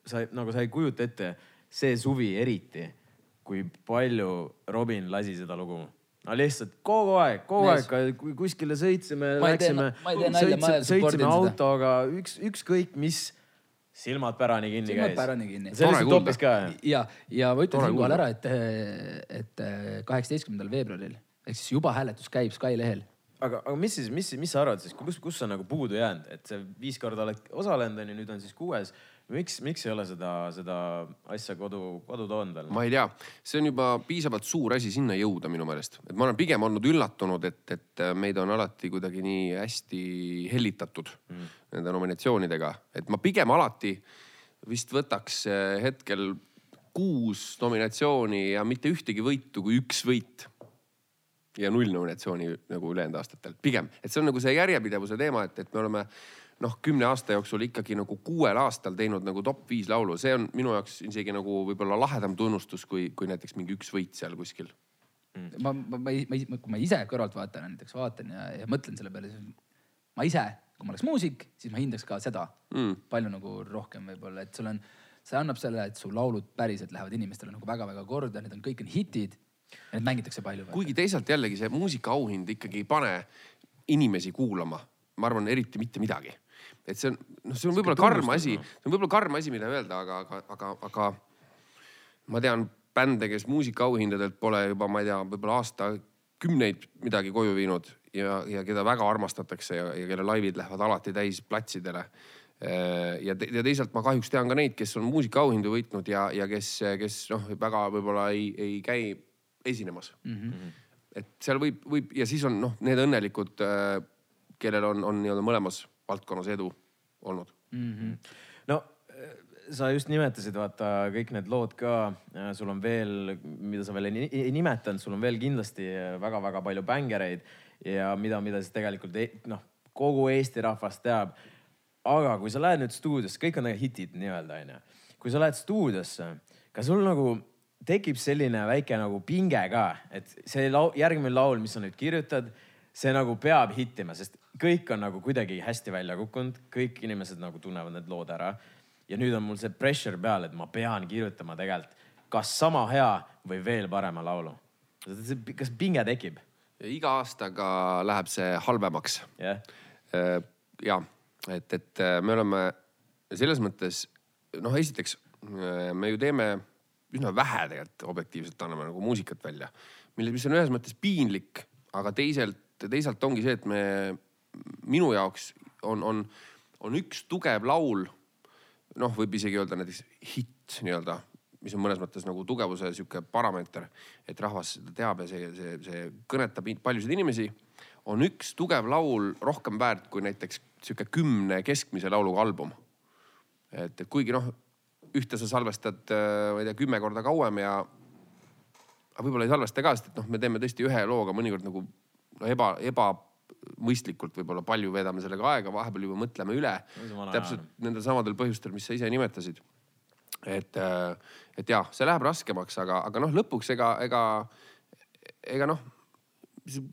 A: Sa nagu sa ei kujuta ette, see suvi eriti, kui palju Robin lasi seda lugu no lihtsalt kogu aeg, kogu
B: Mees.
A: aeg, kui kuskile sõitsime, läksime, sõitsime, sõitsime autoga, üks, ükskõik mis, silmad pärani kinni
B: Silmad
A: käis.
B: pärani kinni.
A: see
C: kuulda.
A: toppis ka.
B: ja, ja ma ütlen siinkohal ära, et, et kaheksateistkümnendal veebruaril ehk siis juba hääletus käib Sky lehel.
A: aga, aga mis siis, mis, mis sa arvad siis, kus, kus on nagu puudu jäänud, et see viis korda oled osalenud onju, nüüd on siis kuues. Miks, miks ei ole seda, seda asja kodu, kodu toonud veel?
C: ma ei tea, see on juba piisavalt suur asi sinna jõuda minu meelest, et ma olen pigem olnud üllatunud, et, et meid on alati kuidagi nii hästi hellitatud mm. nende nominatsioonidega, et ma pigem alati vist võtaks eh, hetkel kuus nominatsiooni ja mitte ühtegi võitu kui üks võit. ja null nominatsiooni nagu ülejäänud aastatel, pigem, et see on nagu see järjepidevuse teema, et, et me oleme noh, kümne aasta jooksul ikkagi nagu kuuel aastal teinud nagu top viis laulu, see on minu jaoks isegi nagu võib-olla lahedam tunnustus, kui, kui näiteks mingi üks võit seal kuskil.
B: ma, ma, ma, ma, ma, kui ma ise kõrvaltvaatajana näiteks vaatan ja, ja mõtlen selle peale, siis ma ise, kui ma oleks muusik, siis ma hindaks ka seda
C: Mm.
B: palju nagu rohkem võib-olla, et sul on, see annab selle, et su laulud päriselt lähevad inimestele nagu väga-väga korda, need on kõik on hitid. Need mängitakse palju.
C: kuigi teisalt jällegi see muusikaauhind ikkagi ei pane inimesi kuulama, ma arvan, eriti mitte midagi. Et see on, noh, see on võib-olla karm asi, see on võib-olla karm asi, mida öelda, aga, aga, aga, aga ma tean bände, kes muusikaauhindadelt pole juba, ma ei tea, võib-olla aastakümneid midagi koju viinud ja, ja keda väga armastatakse ja, ja kelle laivid lähevad alati täis platsidele. ja, te, ja teisalt ma kahjuks tean ka neid, kes on muusikaauhindu võitnud ja, ja kes, kes noh, väga võib-olla ei, ei käi esinemas mm. -hmm. et seal võib, võib ja siis on noh, need õnnelikud, kellel on, on nii-öelda mõlemas valdkonnas edu olnud
B: mm. -hmm.
A: no äh, sa just nimetasid, vaata kõik need lood ka, sul on veel, mida sa veel ei ni- ei nimetanud, sul on veel kindlasti väga-väga palju bängereid ja mida, mida siis tegelikult ei- noh, kogu Eesti rahvas teab. aga kui sa lähed nüüd stuudiosse, kõik on hitid nii-öelda onju. kui sa lähed stuudiosse, kas sul nagu tekib selline väike nagu pinge ka, et see lau, järgmine laul, mis sa nüüd kirjutad, see nagu peab hittima, sest kõik on nagu kuidagi hästi välja kukkunud, kõik inimesed nagu tunnevad need lood ära. ja nüüd on mul see pressure peal, et ma pean kirjutama tegelikult kas sama hea või veel parema laulu. kas pinge tekib?
C: iga aastaga läheb see halvemaks
A: jah
C: Äh, ja et, et äh, me oleme selles mõttes noh, esiteks äh, me ju teeme üsna vähe tegelikult objektiivselt anname nagu muusikat välja, mille, mis on ühes mõttes piinlik, aga teisalt, teisalt ongi see, et me, minu jaoks on, on, on üks tugev laul. noh, võib isegi öelda näiteks hitt nii-öelda, mis on mõnes mõttes nagu tugevuse sihuke parameeter, et rahvas seda teab ja see, see, see kõnetab paljusid inimesi on üks tugev laul rohkem väärt kui näiteks sihuke kümne keskmise lauluga album. et, et kuigi noh, ühte sa salvestad, ma ei tea, kümme korda kauem ja võib-olla ei salvesta ka, sest et noh, me teeme tõesti ühe looga mõnikord nagu no eba, ebamõistlikult võib-olla palju veedame sellega aega, vahepeal juba mõtleme üle. täpselt nendel samadel põhjustel, mis sa ise nimetasid. et, et jah, see läheb raskemaks, aga, aga noh, lõpuks ega, ega, ega noh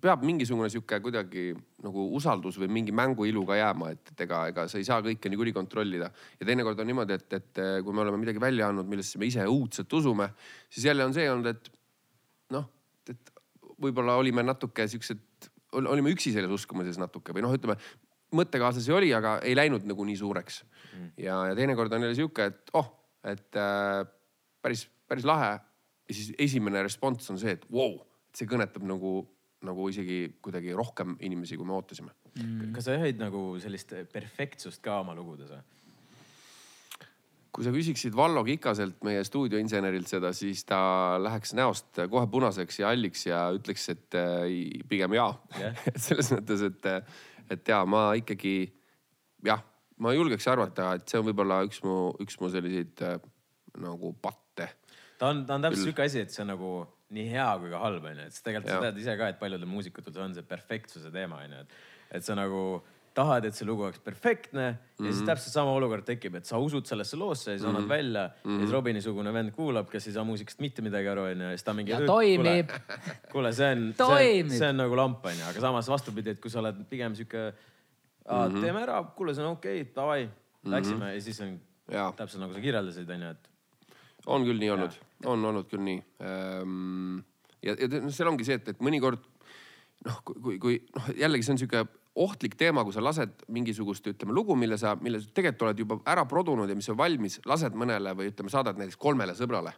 C: peab mingisugune sihuke kuidagi nagu usaldus või mingi mänguilu ka jääma, et, et ega, ega sa ei saa kõike niikuinii kontrollida. ja teinekord on niimoodi, et, et kui me oleme midagi välja andnud, millesse me ise õudselt usume, siis jälle on see olnud, et noh, et võib-olla olime natuke siuksed, olime üksi selles uskumises natuke või noh, ütleme mõttekaaslasi oli, aga ei läinud nagu nii suureks mm.. ja, ja teinekord on jälle sihuke, et oh, et äh, päris, päris lahe. ja siis esimene responss on see, et vau wow,, see kõnetab nagu nagu isegi kuidagi rohkem inimesi, kui me ootasime
A: mm.. kas sa jahid nagu sellist perfektsust ka oma lugudes või?
C: Kui sa küsiksid Vallo Kikaselt, meie stuudioinsenerilt seda, siis ta läheks näost kohe punaseks ja halliks ja ütleks, et äh, pigem jaa. Yeah. selles mõttes, et, et ja ma ikkagi jah, ma julgeks arvata, et see on võib-olla üks mu, üks mu selliseid äh, nagu patte.
A: ta on, ta on täpselt sihuke asi, et see on nagu nii hea kui ka halb onju, et tegelikult sa tead ise ka, et paljudel muusikutel see on see perfektsuse teema onju, et, et sa nagu tahad, et see lugu oleks perfektne mm -hmm. ja siis mhm. täpselt sama olukord tekib, et sa usud sellesse loosse ja siis annad mm -hmm. välja mm -hmm. ja siis mhm. Robini-sugune vend kuulab, kes ei saa muusikast mitte midagi aru onju ja siis ta mingi.
B: ja toimib.
A: kuule, see on, see, see on nagu lamp onju, aga samas vastupidi, et kui sa oled pigem sihuke, mm -hmm. teeme ära, kuule, see on okei okay,, davai, läksime mm -hmm. ja siis on ja. täpselt nagu sa kirjeldasid onju, et.
C: on küll nii olnud, on olnud küll nii ehm,. ja, ja seal ongi see, et, et mõnikord noh, kui, kui noh, jällegi see on sihuke ohtlik teema, kui sa lased mingisugust, ütleme lugu, mille sa, mille sa tegelikult oled juba ära produnud ja mis on valmis, lased mõnele või ütleme, saadad näiteks kolmele sõbrale.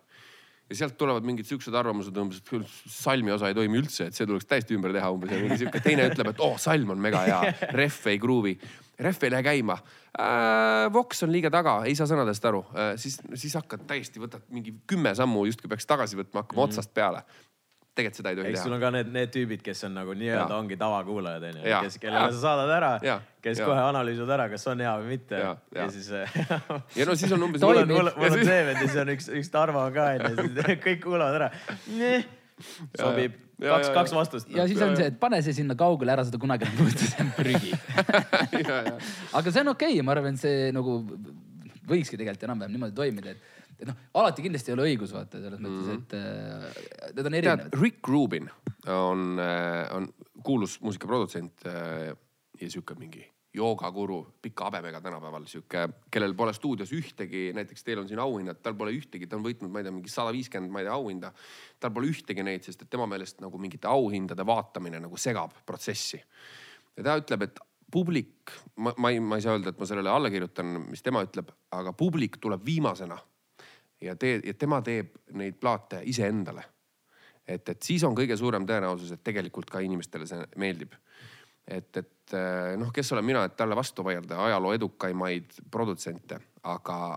C: ja sealt tulevad mingid siuksed arvamused umbes, et küll salmi osa ei toimi üldse, et see tuleks täiesti ümber teha umbes ja mingi sihuke teine ütleb, et oh, salm on mega hea, ref ei gruuvi, ref ei lähe käima äh,. Vox on liiga taga, ei saa sõnadest aru äh,, siis, siis hakkad täiesti, võtad mingi kümme sammu justkui peaks tagasi võtma, hakkama mm -hmm. otsast peale tegelikult seda ei tohi
A: teha.
C: sul
A: on ka need, need tüübid, kes on nagu nii-öelda ongi tavakuulajad onju, kes, kellele sa saadad ära, kes ja. kohe analüüsivad ära, kas on hea või mitte. ja, ja. ja siis
C: ja no siis on umbes.
A: mul on, mul, on see vend ja siis on üks, üks Tarmo ka onju, siis kõik kuulavad ära. sobib, kaks, kaks vastust.
B: ja siis on see, et pane see sinna kaugele, ära seda kunagi enam kuulata, see on prügi aga see on okei okay,, ma arvan, see nagu võikski tegelikult enam-vähem niimoodi toimida, et et noh, alati kindlasti ei ole õigus vaata selles mõttes mm, -hmm. Need on erinevad.
C: Rick Rubin on, äh, on kuulus muusikaprodutsent äh, ja sihuke mingi joogakuru, pika habemega tänapäeval sihuke, kellel pole stuudios ühtegi, näiteks teil on siin auhinnad, tal pole ühtegi, ta on võitnud, ma ei tea, mingi sada viiskümmend, ma ei tea, auhinda. tal pole ühtegi neid, sest et tema meelest nagu mingite auhindade vaatamine nagu segab protsessi. ja ta ütleb, et publik, ma, ma ei, ma ei saa öelda, et ma sellele alla kirjutan, mis tema ütleb, aga publik tuleb viimasena ja tee, ja tema teeb neid plaate iseendale. Et, et siis on kõige suurem tõenäosus, et tegelikult ka inimestele see meeldib. et, et eh, noh, kes olen mina, et talle vastu vaielda ajaloo edukaimaid produtsente, aga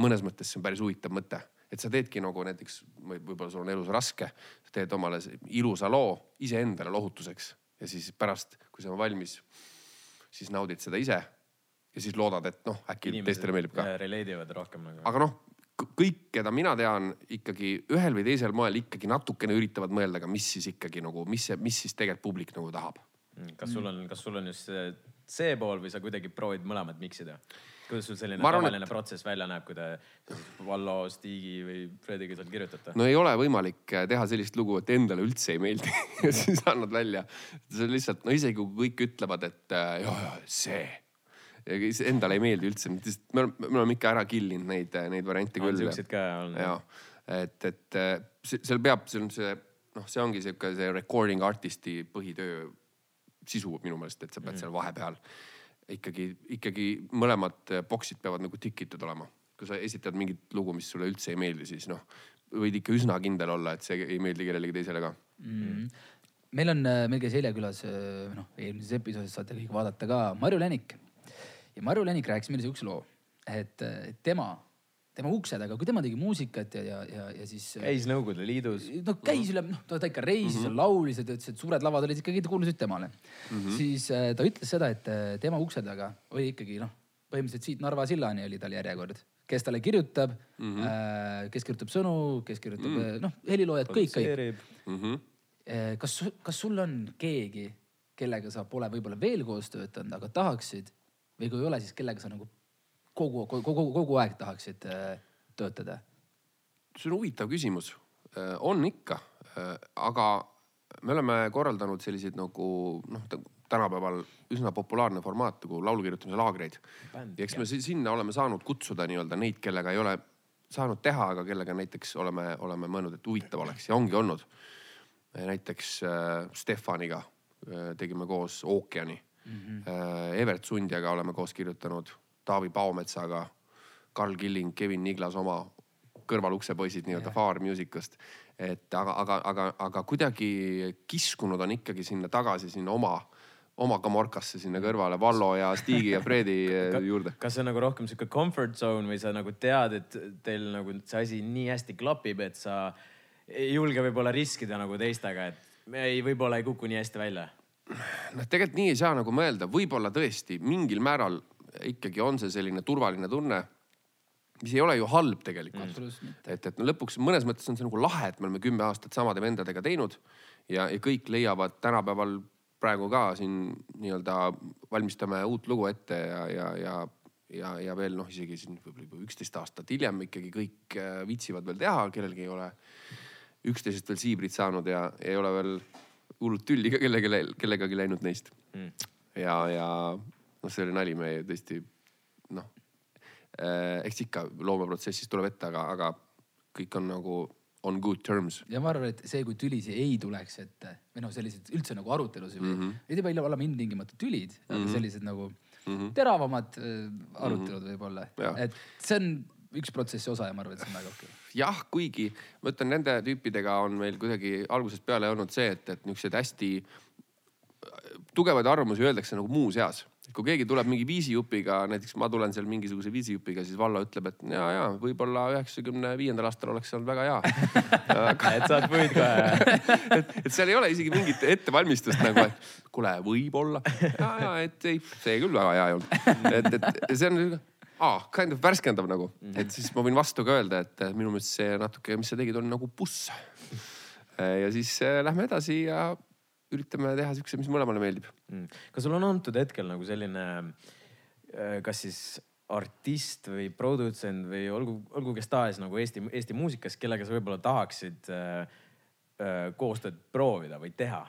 C: mõnes mõttes see on päris huvitav mõte, et sa teedki nagu näiteks võib-olla sul on elus raske, sa teed omale ilusa loo iseendale lohutuseks ja siis pärast, kui see on valmis, siis naudid seda ise ja siis loodad, et noh, äkki Inimesed teistele meeldib ka.
A: Relate ivad rohkem nagu.
C: aga noh, kõik, keda mina tean, ikkagi ühel või teisel moel ikkagi natukene üritavad mõelda ka, mis siis ikkagi nagu, mis mis siis tegelikult publik nagu tahab.
A: Mm, kas sul on, kas sul on just see, see pool või sa kuidagi proovid mõlemat miksida? kuidas sul selline arvan, tavaline et... protsess välja näeb, kui te Vallo, Stigi või Frediga seal kirjutate?
C: no ei ole võimalik teha sellist lugu, et endale üldse ei meeldi ja siis annad välja. see on lihtsalt, no isegi kui kõik ütlevad, et ja, ja see endale ei meeldi üldse, me oleme, me oleme ikka ära kill inud neid, neid variante küll.
A: siukseid ka olnud.
C: ja, et, et seal peab, see on see noh, see ongi sihuke see recording artist'i põhitöö sisu minu meelest, et sa pead mm. seal vahepeal ikkagi, ikkagi mõlemad boksid peavad nagu tikitud olema. kui sa esitad mingit lugu, mis sulle üldse ei meeldi, siis noh, võid ikka üsna kindel olla, et see ei meeldi kellelegi teisele ka mm
B: meil on, meil käis eile külas, noh eelmises episoodis saate kõik vaadata ka, Marju Länik ja Marju Lenik rääkis meile siukse loo, et tema, tema ukse taga, kui tema tegi muusikat ja, ja, ja, ja siis.
A: käis Nõukogude Liidus.
B: no käis üle, noh, ta ikka reisis mm, -hmm. laulis ja ta ütles, et suured lavad olid ikkagi, kuulusid temale mm. -hmm. siis äh, ta ütles seda, et äh, tema ukse taga oli ikkagi noh, põhimõtteliselt siit Narva sillani oli tal järjekord kes talle kirjutab mm, -hmm. äh, kes kirjutab sõnu, kes kirjutab mm -hmm. noh, heliloojad, kõik, kõik mm. -hmm. kas, kas sul on keegi, kellega sa pole võib-olla veel koos töötanud, aga tahaksid või kui ei ole, siis kellega sa nagu kogu, kogu, kogu, kogu aeg tahaksid äh, töötada?
C: see on huvitav küsimus. Äh, on ikka, äh, aga me oleme korraldanud selliseid nagu noh, tänapäeval üsna populaarne formaat nagu laulu kirjutamise laagreid. ja eks me sinna oleme saanud kutsuda nii-öelda neid, kellega ei ole saanud teha, aga kellega näiteks oleme, oleme mõelnud, et huvitav oleks ja ongi olnud. näiteks äh, Stefaniga äh, tegime koos ookeani mm. -hmm. Evert Sundjaga oleme koos kirjutanud, Taavi Paometsaga, Karl Killing, Kevin Niglas oma kõrvaluksepoisid nii-öelda yeah. Far Musicust. et aga, aga, aga, aga kuidagi kiskunud on ikkagi sinna tagasi sinna oma oma kamorkasse sinna kõrvale, Vallo ja Stigi ja Fredi juurde.
A: kas see on nagu rohkem sihuke comfort zone või sa nagu tead, et teil nagu see asi nii hästi klapib, et sa ei julge võib-olla riskida nagu teistega, et ei, võib-olla ei kuku nii hästi välja?
C: Noh, tegelikult nii ei saa nagu mõelda, võib-olla tõesti mingil määral ikkagi on see selline turvaline tunne mis ei ole ju halb tegelikult. Mm.. et, et no lõpuks mõnes mõttes on see nagu lahe, et me oleme kümme aastat samade vendadega teinud ja, ja kõik leiavad tänapäeval praegu ka siin nii-öelda valmistame uut lugu ette ja, ja, ja, ja, ja veel noh, isegi siin võib-olla juba üksteist aastat hiljem ikkagi kõik äh, viitsivad veel teha, kellelgi ei ole üksteisest veel siibrit saanud ja ei ole veel hullult tülli ka kellelegi, kellegagi läinud neist mm.. ja, ja noh, see oli nali, me tõesti noh eh,, eks ikka loomeprotsessis tuleb ette, aga, aga kõik on nagu on good terms.
B: ja ma arvan, et see, kui tülisi ei tuleks ette või noh, sellised üldse nagu arutelusid mm, -hmm. ei pea olema ilmtingimata tülid mm, -hmm. aga mhm. sellised nagu mm -hmm. teravamad äh, arutelud mm -hmm. võib-olla, et see on üks protsessi osa ja ma arvan, et see on väga okei okay.
C: Jah, kuigi ma ütlen, nende tüüpidega on meil kuidagi algusest peale olnud see, et, et niisuguseid hästi tugevaid arvamusi öeldakse nagu muuseas kui keegi tuleb mingi viisijupiga, näiteks ma tulen seal mingisuguse viisijupiga, siis Vallo ütleb, et ja, ja võib-olla üheksakümne viiendal aastal oleks olnud väga hea
A: aga... et saad võid kohe
C: et, et seal ei ole isegi mingit ettevalmistust nagu, et kuule, võib-olla. ja, ja et ei, see küll väga hea ei olnud. et, et see on ah, kind of värskendav nagu, et siis ma võin vastu ka öelda, et minu meelest see natuke, mis sa tegid, on nagu buss. ja siis äh, lähme edasi ja üritame teha siukse, mis mõlemale meeldib
A: mm.. kas sul on antud hetkel nagu selline, kas siis artist või produtsent või olgu, olgu kes tahes nagu Eesti, Eesti muusikas, kellega sa võib-olla tahaksid äh, äh, koostööd proovida või teha,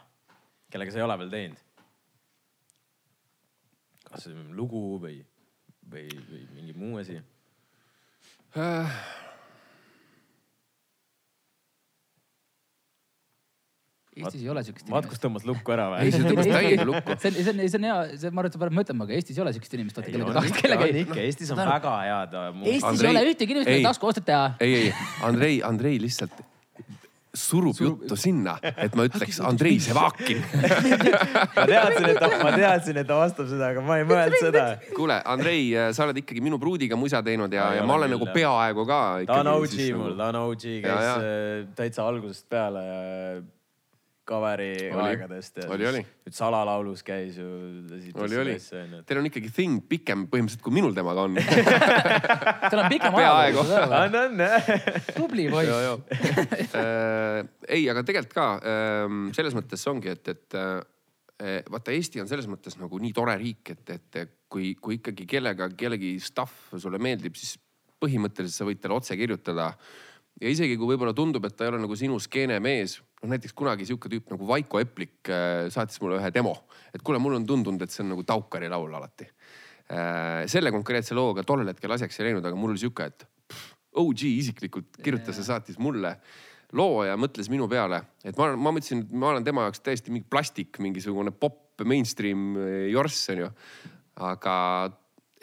A: kellega sa ei ole veel teinud? kas lugu või, või, või mingi muu asi äh,?
B: Eestis ei ole siukest
A: inimest. Matkus tõmbas lukku ära või?
C: ei, see tõmbas täiega lukku.
B: see on, see on, see on hea, see, ma arvan, et sa pead mõtlema, aga Eestis ei ole siukest inimest, vaata kellega tahaks kellegagi.
A: ikka, Eestis on väga head.
B: Eestis Andrei, ei ole ühtegi inimest, kelle taskuostet teha.
C: ei, ei, Andrei, Andrei lihtsalt surub, surub juttu sinna, et ma ütleks Andrei Sevakin
A: ma teadsin, et ta, ma teadsin, et ta vastab seda, aga ma ei mõelnud seda.
C: kuule, Andrei, sa oled ikkagi minu pruudiga musa teinud ja, ja ma olen nagu peaaegu ka.
A: ta on OG mul, ta on OG, käis äh, täitsa algusest peale ja Kaveri aegadest ja
C: oli, oli.
A: nüüd salalaulus käis ju.
C: oli, oli. Teil on ikkagi thing pikem põhimõtteliselt kui minul temaga on
B: Teil on pikem ajalugu.
A: on, on
B: tubli poiss
C: äh, ei, aga tegelikult ka äh, selles mõttes ongi, et, et äh, vaata, Eesti on selles mõttes nagu nii tore riik, et, et kui, kui ikkagi kellega, kellegi stuff sulle meeldib, siis põhimõtteliselt sa võid talle otse kirjutada ja isegi kui võib-olla tundub, et ta ei ole nagu sinu skeene mees, noh näiteks kunagi sihuke tüüp nagu Vaiko Eplik äh, saatis mulle ühe demo, et kuule, mul on tundunud, et see on nagu Taukari laul alati. Äh, selle konkreetse looga tollel hetkel asjaks ei läinud, aga mul oli sihuke, et pff, OG isiklikult kirjutas ja saatis mulle loo ja mõtles minu peale, et ma, ma mõtlesin, et ma olen tema jaoks täiesti mingi plastik, mingisugune popp, mainstream äh, jorss onju. aga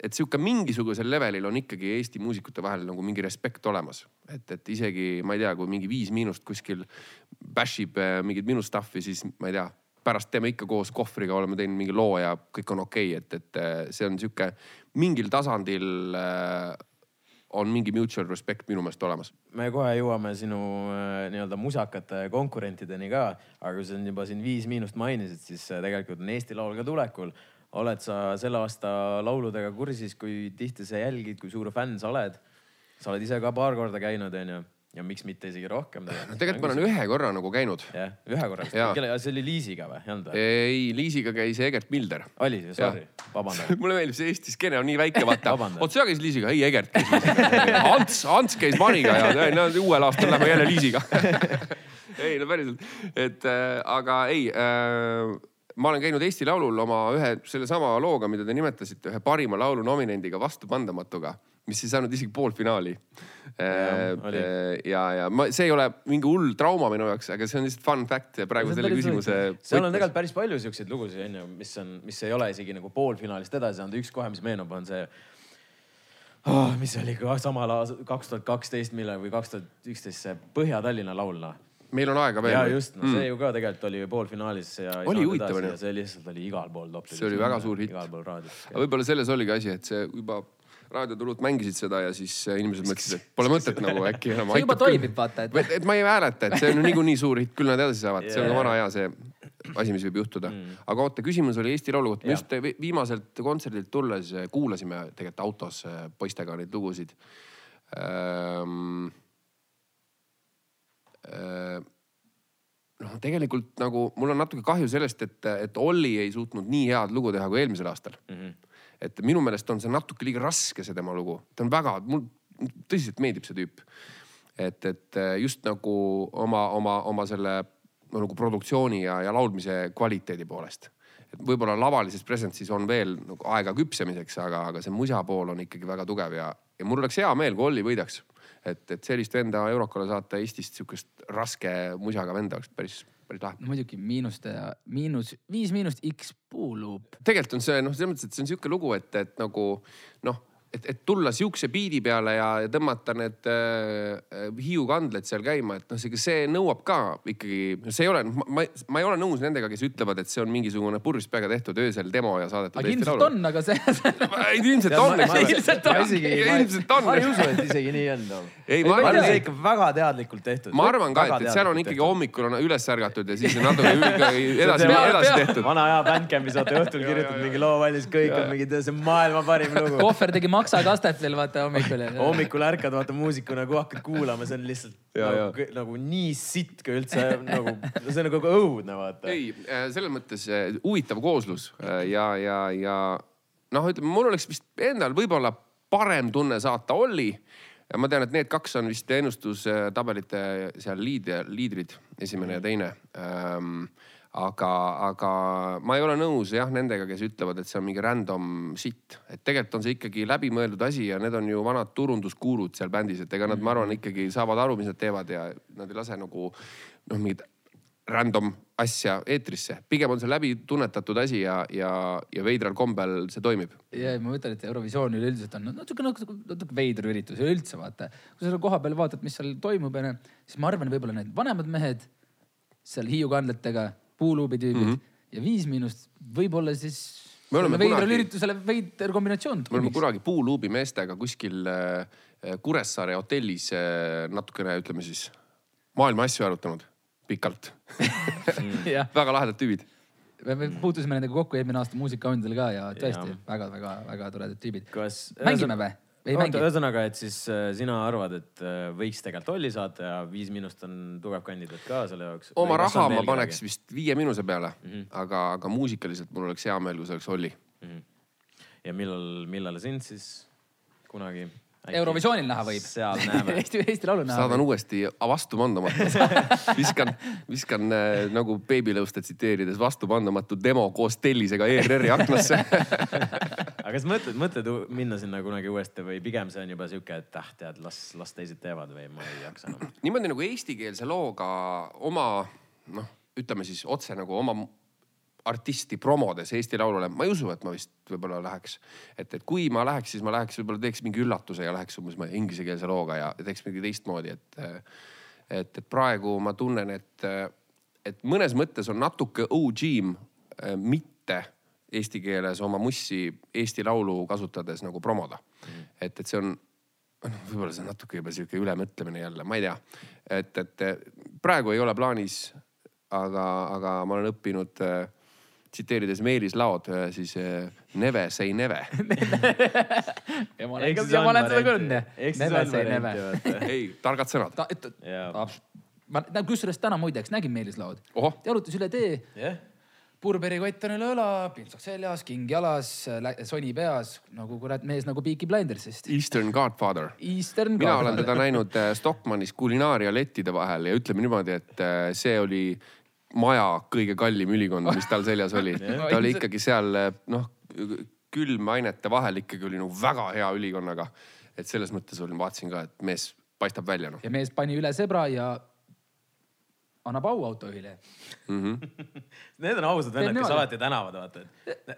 C: et sihuke mingisugusel levelil on ikkagi Eesti muusikute vahel nagu mingi respekt olemas. et, et isegi ma ei tea, kui mingi Viis Miinust kuskil bash ib äh, mingit minu stuff'i, siis ma ei tea, pärast teeme ikka koos kohvriga, oleme teinud mingi loo ja kõik on okei okay,, et, et äh, see on sihuke mingil tasandil äh, on mingi mutual respect minu meelest olemas.
A: me kohe jõuame sinu nii-öelda musakate konkurentideni ka, aga kui sa juba siin Viis Miinust mainisid, siis tegelikult on Eesti Laul ka tulekul oled sa selle aasta lauludega kursis, kui tihti sa jälgid, kui suur fänn sa oled? sa oled ise ka paar korda käinud, onju ja miks mitte isegi rohkem.
C: no tegelikult ma olen ühe korra nagu käinud.
A: jah, ühe korra. kelle, see oli Liisiga või, ei olnud või?
C: ei, Liisiga käis Egert Milder.
A: oli, sorry, vabandan
C: mulle meeldib see Eesti skeene on nii väike, vaata. oot, sa käisid Liisiga? ei, Egert käis Liisiga. Ants, Ants käis Maniga ja no, uuel aastal lähme jälle Liisiga ei no päriselt, et äh, aga ei äh, ma olen käinud Eesti Laulul oma ühe sellesama looga, mida te nimetasite, ühe parima laulu nominendiga Vastupandamatuga, mis ei saanud isegi poolfinaali. ja, äh, ja, ja ma, see ei ole mingi hull trauma minu jaoks, aga see on lihtsalt fun fact praegu selle küsimuse.
A: seal on tegelikult päris palju siukseid lugusid onju, mis on, mis ei ole isegi nagu poolfinaalist edasi saanud, üks kohe, mis meenub, on see oh,, mis oli ka samal aastal, kaks tuhat kaksteist, millal või kaks tuhat üksteist see Põhja-Tallinna laul noh
C: meil on aega veel.
A: ja just, no see mm. ju ka tegelikult oli poolfinaalis ja.
C: oli huvitav onju.
A: see lihtsalt oli igal pool top.
C: see oli väga suur hitt.
A: igal pool raadios.
C: aga võib-olla selles oligi asi, et see juba raadiotulud mängisid seda ja siis äh, inimesed mõtlesid, et pole mõtet nagu äkki enam.
B: see juba toimib, vaata
C: et. et ma ei hääleta, et see on niikuinii suur hitt, küll nad edasi saavad yeah., see on ka vana hea see asi, mis võib juhtuda mm.. aga oota, küsimus oli Eesti Laulu kohta. me just viimaselt kontserdilt tulles kuulasime tegelikult autos äh, poistega neid lugusid ähm, Äh, noh, tegelikult nagu mul on natuke kahju sellest, et, et Olli ei suutnud nii head lugu teha kui eelmisel aastal mm. -hmm. et minu meelest on see natuke liiga raske, see tema lugu, ta on väga, mul tõsiselt meeldib see tüüp. et, et just nagu oma, oma, oma selle nagu produktsiooni ja, ja laulmise kvaliteedi poolest et võib-olla lavalises presentsis on veel nagu aega küpsemiseks, aga, aga see musa pool on ikkagi väga tugev ja, ja mul oleks hea meel, kui Olli võidaks et, et sellist venda Eurokale saata Eestist sihukest raske musaga venda oleks päris, päris lahe
B: muidugi miinuste ja miinus, viis miinust X puuluup.
C: tegelikult on see noh, selles mõttes, et see on sihuke lugu, et, et nagu noh et, et tulla sihukese biidi peale ja, ja tõmmata need äh, Hiiu kandled seal käima, et noh, see, see nõuab ka ikkagi, see ei ole, ma, ma ei ole nõus nendega, kes ütlevad, et see on mingisugune purjus peaga tehtud öösel demo ja saadetud.
B: aga ilmselt on, aga see
C: ilmselt on, eks
B: ole. ilmselt on.
A: ilmselt on. ma ei usu, et isegi nii on. ei, ma arvan, et see ikka väga teadlikult tehtud.
C: ma arvan ka, et, et seal on ikkagi hommikul on üles ärgatud ja siis on natuke edasi, edasi tehtud.
A: vana hea Bandcampi saate õhtul kirjutanud mingi loo valmis, kõik on mingi, see on maailma parim lugu.
B: kohver tegi maksakastet veel vaata hommikul.
A: hommikul ärkad vaata muusikuna, kui hakkad kuulama, see on lihtsalt ja, nagu, nagu nii sitt kui üldse nagu, see on nagu õudne vaata.
C: ei, äh, selles mõttes äh, huvitav kooslus äh, ja, ja, ja noh, ütleme, mul oleks vist endal võib-olla parem tunne saata Olli ja ma tean, et need kaks on vist ennustustabelite seal liid, liidrid, esimene ja teine ähm, aga, aga ma ei ole nõus jah nendega, kes ütlevad, et see on mingi random shit. et tegelikult on see ikkagi läbimõeldud asi ja need on ju vanad turunduskuulud seal bändis, et ega nad, ma arvan, ikkagi saavad aru, mis nad teevad ja nad ei lase nagu noh, mingit random asja eetrisse. pigem on see läbitunnetatud asi ja, ja, ja veidral kombel see toimib.
B: ja ma mõtlen, et Eurovisioon üleüldiselt on natuke, natuke, natuke veider üritus üleüldse vaata. kui sa seal kohapeal vaatad, mis seal toimub, onju, siis ma arvan, võib-olla need vanemad mehed seal Hiiu kandletega puuluubi tüübid mm -hmm. ja Viis Miinust võib-olla siis. me oleme kunagi. üritusele veider kombinatsioon.
C: me oleme kunagi puuluubi meestega kuskil äh, Kuressaare hotellis äh, natukene, ütleme siis maailma asju arutanud pikalt väga lahedad tüübid
B: me puutusime nendega kokku eelmine aasta muusikaõndadel ka ja tõesti väga-väga-väga toredad tüübid. mängime või?
A: Ühesõnaga, et siis äh, sina arvad, et äh, võiks tegelikult Olli saata ja Viis Miinust on tugev kandidaat ka selle jaoks?
C: oma raha ma paneks vist Viie Miinuse peale mm, -hmm. aga, aga muusikaliselt mul oleks hea meel, kui see oleks Olli mm. -hmm.
A: ja millal, millal sind siis kunagi
B: Eurovisioonil näha võib.
A: seal näeme
B: Eesti, Eesti Laulul näha.
C: saadan uuesti vastupandamatu viskan, viskan äh, nagu Babylõuste tsiteerides vastupandamatu demo koos tellisega ERR-i aknasse
A: aga kas mõtled, mõtled minna sinna kunagi uuesti või pigem see on juba sihuke, et ah tead, las, las teised teevad või ma ei jaksa enam?
C: niimoodi nagu eestikeelse looga oma noh, ütleme siis otse nagu oma artisti promodes Eesti Laulule, ma ei usu, et ma vist võib-olla läheks. et, et kui ma läheks, siis ma läheks, võib-olla teeks mingi üllatuse ja läheks umbes inglisekeelse looga ja teeks midagi teistmoodi, et. et, et praegu ma tunnen, et, et mõnes mõttes on natuke OG-m mitte eesti keeles oma mussi Eesti Laulu kasutades nagu promoda mm.. et, et see on noh, võib-olla see on natuke juba sihuke ülemõtlemine jälle, ma ei tea. et, et praegu ei ole plaanis, aga, aga ma olen õppinud äh, tsiteerides Meelis Laod, äh, siis äh, neve say neve
B: ja ma olen, seda jah. Neve say neve.
C: ei, targad sõnad Ta,.
B: ma kusjuures täna muideks nägin Meelis Laod. jalutas üle tee yeah purberikott on üle õla, pintsak seljas, king jalas, soni peas nagu kurat mees nagu Peaky Blindersist.
C: Eastern Godfather.
B: Eastern
C: mina Godfather. olen teda näinud äh, Stockmannis kulinaaria lettide vahel ja ütleme niimoodi, et see oli maja kõige kallim ülikond, mis tal seljas oli ta oli ikkagi seal noh, külmainete vahel ikkagi oli nagu väga hea ülikonnaga. et selles mõttes olin, vaatasin ka, et mees paistab välja noh.
B: ja mees pani üle sebra ja annab au autojuhile
A: mm. -hmm. Need on ausad vennad, kes alati tänavad, vaata.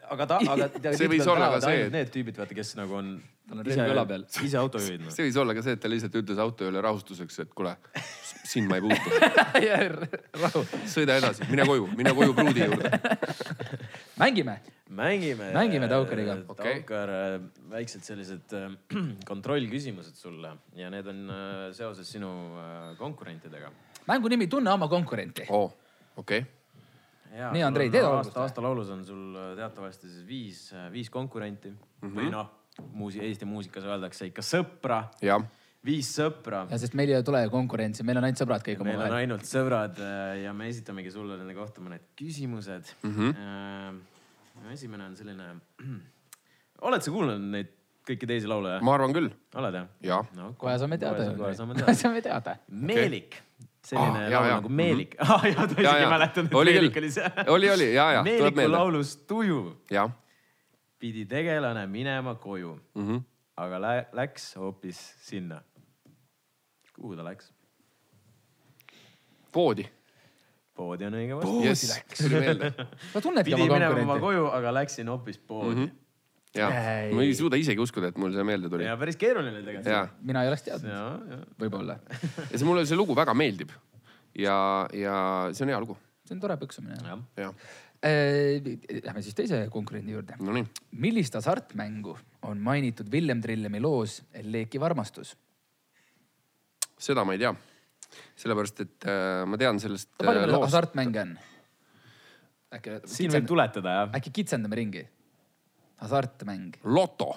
A: aga ta, aga.
C: see võis olla ka see.
A: Need tüübid, vaata, kes nagu on.
B: relv õla peal.
A: ise autojuhid
C: no.. see võis olla ka see, et ta lihtsalt ütles autojuhile rahustuseks, et kuule, sind ma ei puutu sõida edasi, mine koju, mine koju pruudi juurde
B: mängime.
A: mängime.
B: mängime Taukariga
A: okay.. Taukar, äh, väiksed sellised äh, kontrollküsimused sulle ja need on äh, seoses sinu konkurentidega
B: mängu nimi Tunne oma konkurenti
C: oh,. okei okay
B: nii, Andrei, tee
A: algust. aasta laulus on sul äh, teatavasti siis viis, äh, viis konkurenti mm -hmm. või noh, muusi-, Eesti muusikas öeldakse ikka sõpra. viis sõpra.
B: ja sest meil ei tule konkurentsi, meil on ainult sõbrad kõik
A: omavahel. meil on ainult sõbrad äh, ja me esitamegi sulle nende kohta mõned küsimused mm. -hmm. esimene on selline. oled sa kuulnud neid kõiki teisi laule?
C: ma arvan küll.
A: oled jah?
C: jah
B: no,. kohe saame teada.
A: kohe saame teada. Meelik selline ah, laul jah. nagu Meelik mm. -hmm. ah, jah, ta isegi mäletan, et
C: oli
A: Meelik oli see.
C: oli, oli ja, ja.
A: Meeliku laulus Tuju.
C: jah
A: pidi tegelane minema koju mm, -hmm. aga lä läks hoopis sinna. kuhu ta läks?
C: poodi.
A: poodi on õige
C: vastus. poodi yes. läks,
B: sa tunnedki
A: oma konkurenti. pidi minema koju, aga läksin hoopis poodi mm. -hmm
C: ja, ma ei suuda isegi uskuda, et mul see meelde tuli.
A: ja päris keeruline tegelikult.
B: mina ei oleks teadnud. võib-olla
C: ja see mulle see lugu väga meeldib. ja, ja see on hea lugu.
B: see on tore põksumine.
C: jah ja.
B: Äh, lähme siis teise konkurendi juurde
C: no.
B: millist hasartmängu on mainitud Villem Trillemi loos Leekiv armastus?
C: seda ma ei tea, sellepärast et äh, ma tean sellest
B: palju meil äh, hasartmänge on?
A: äkki. siin võib tuletada jah.
B: äkki kitsendame ringi? Hasartmäng.
C: loto.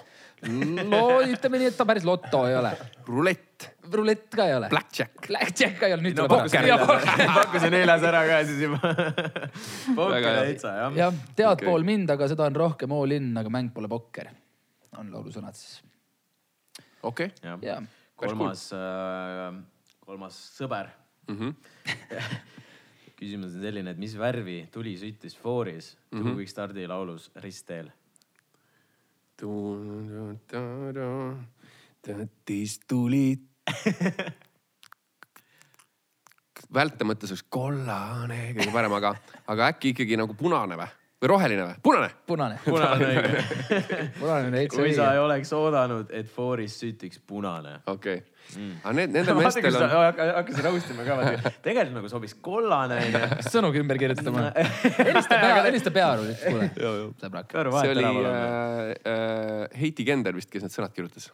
B: no ütleme nii, et ta päris loto ei ole.
C: rulett.
B: rulett ka ei ole.
C: Blackjack.
B: Blackjack ka ei ole.
A: no pakkusin neljas ära ka siis juba pokker täitsa jah.
B: jah, tead okay. pool mind, aga seda on rohkem all in, aga mäng pole pokker. on laulusõnad siis.
C: okei okay..
A: kolmas, äh, kolmas sõber mm. -hmm. küsimus on selline, et mis värvi tuli süttis fooris mm -hmm. Two Week Stardi laulus Ristteel
C: tähtis tuli välta mõttes oleks kollane kõige parem, aga, aga äkki ikkagi nagu punane või? Või roheline või? punane.
B: punane.
A: punane õige
B: punane on
A: täitsa õige. kui sa ei oleks oodanud, et fooris sütiks punane.
C: okei okay mm.. aga need, nendel meestel on.
A: hakkasin nõustima ka, tegelikult nagu sobis kollane onju.
B: sõnugi ümber kirjutama. helista pea, helista peaarvule, kuule.
C: sõbrak. see oli äh, äh, Heiti Kender vist, kes need sõnad kirjutas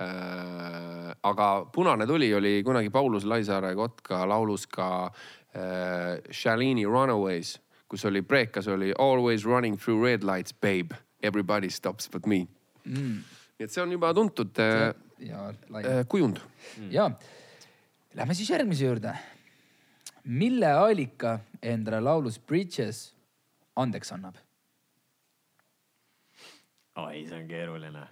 C: äh,. aga Punane tuli oli kunagi Paulus Laisaare Kotka laulus ka äh, Shalini Runaways, kus oli preekas oli always running through red lights, babe, everybody stops but me mm.. nii et see on juba tuntud äh, ja. Äh, kujund
B: mm.. ja, lähme siis järgmise juurde. mille allika endale laulus Bridges andeks annab?
A: oi, see on keeruline.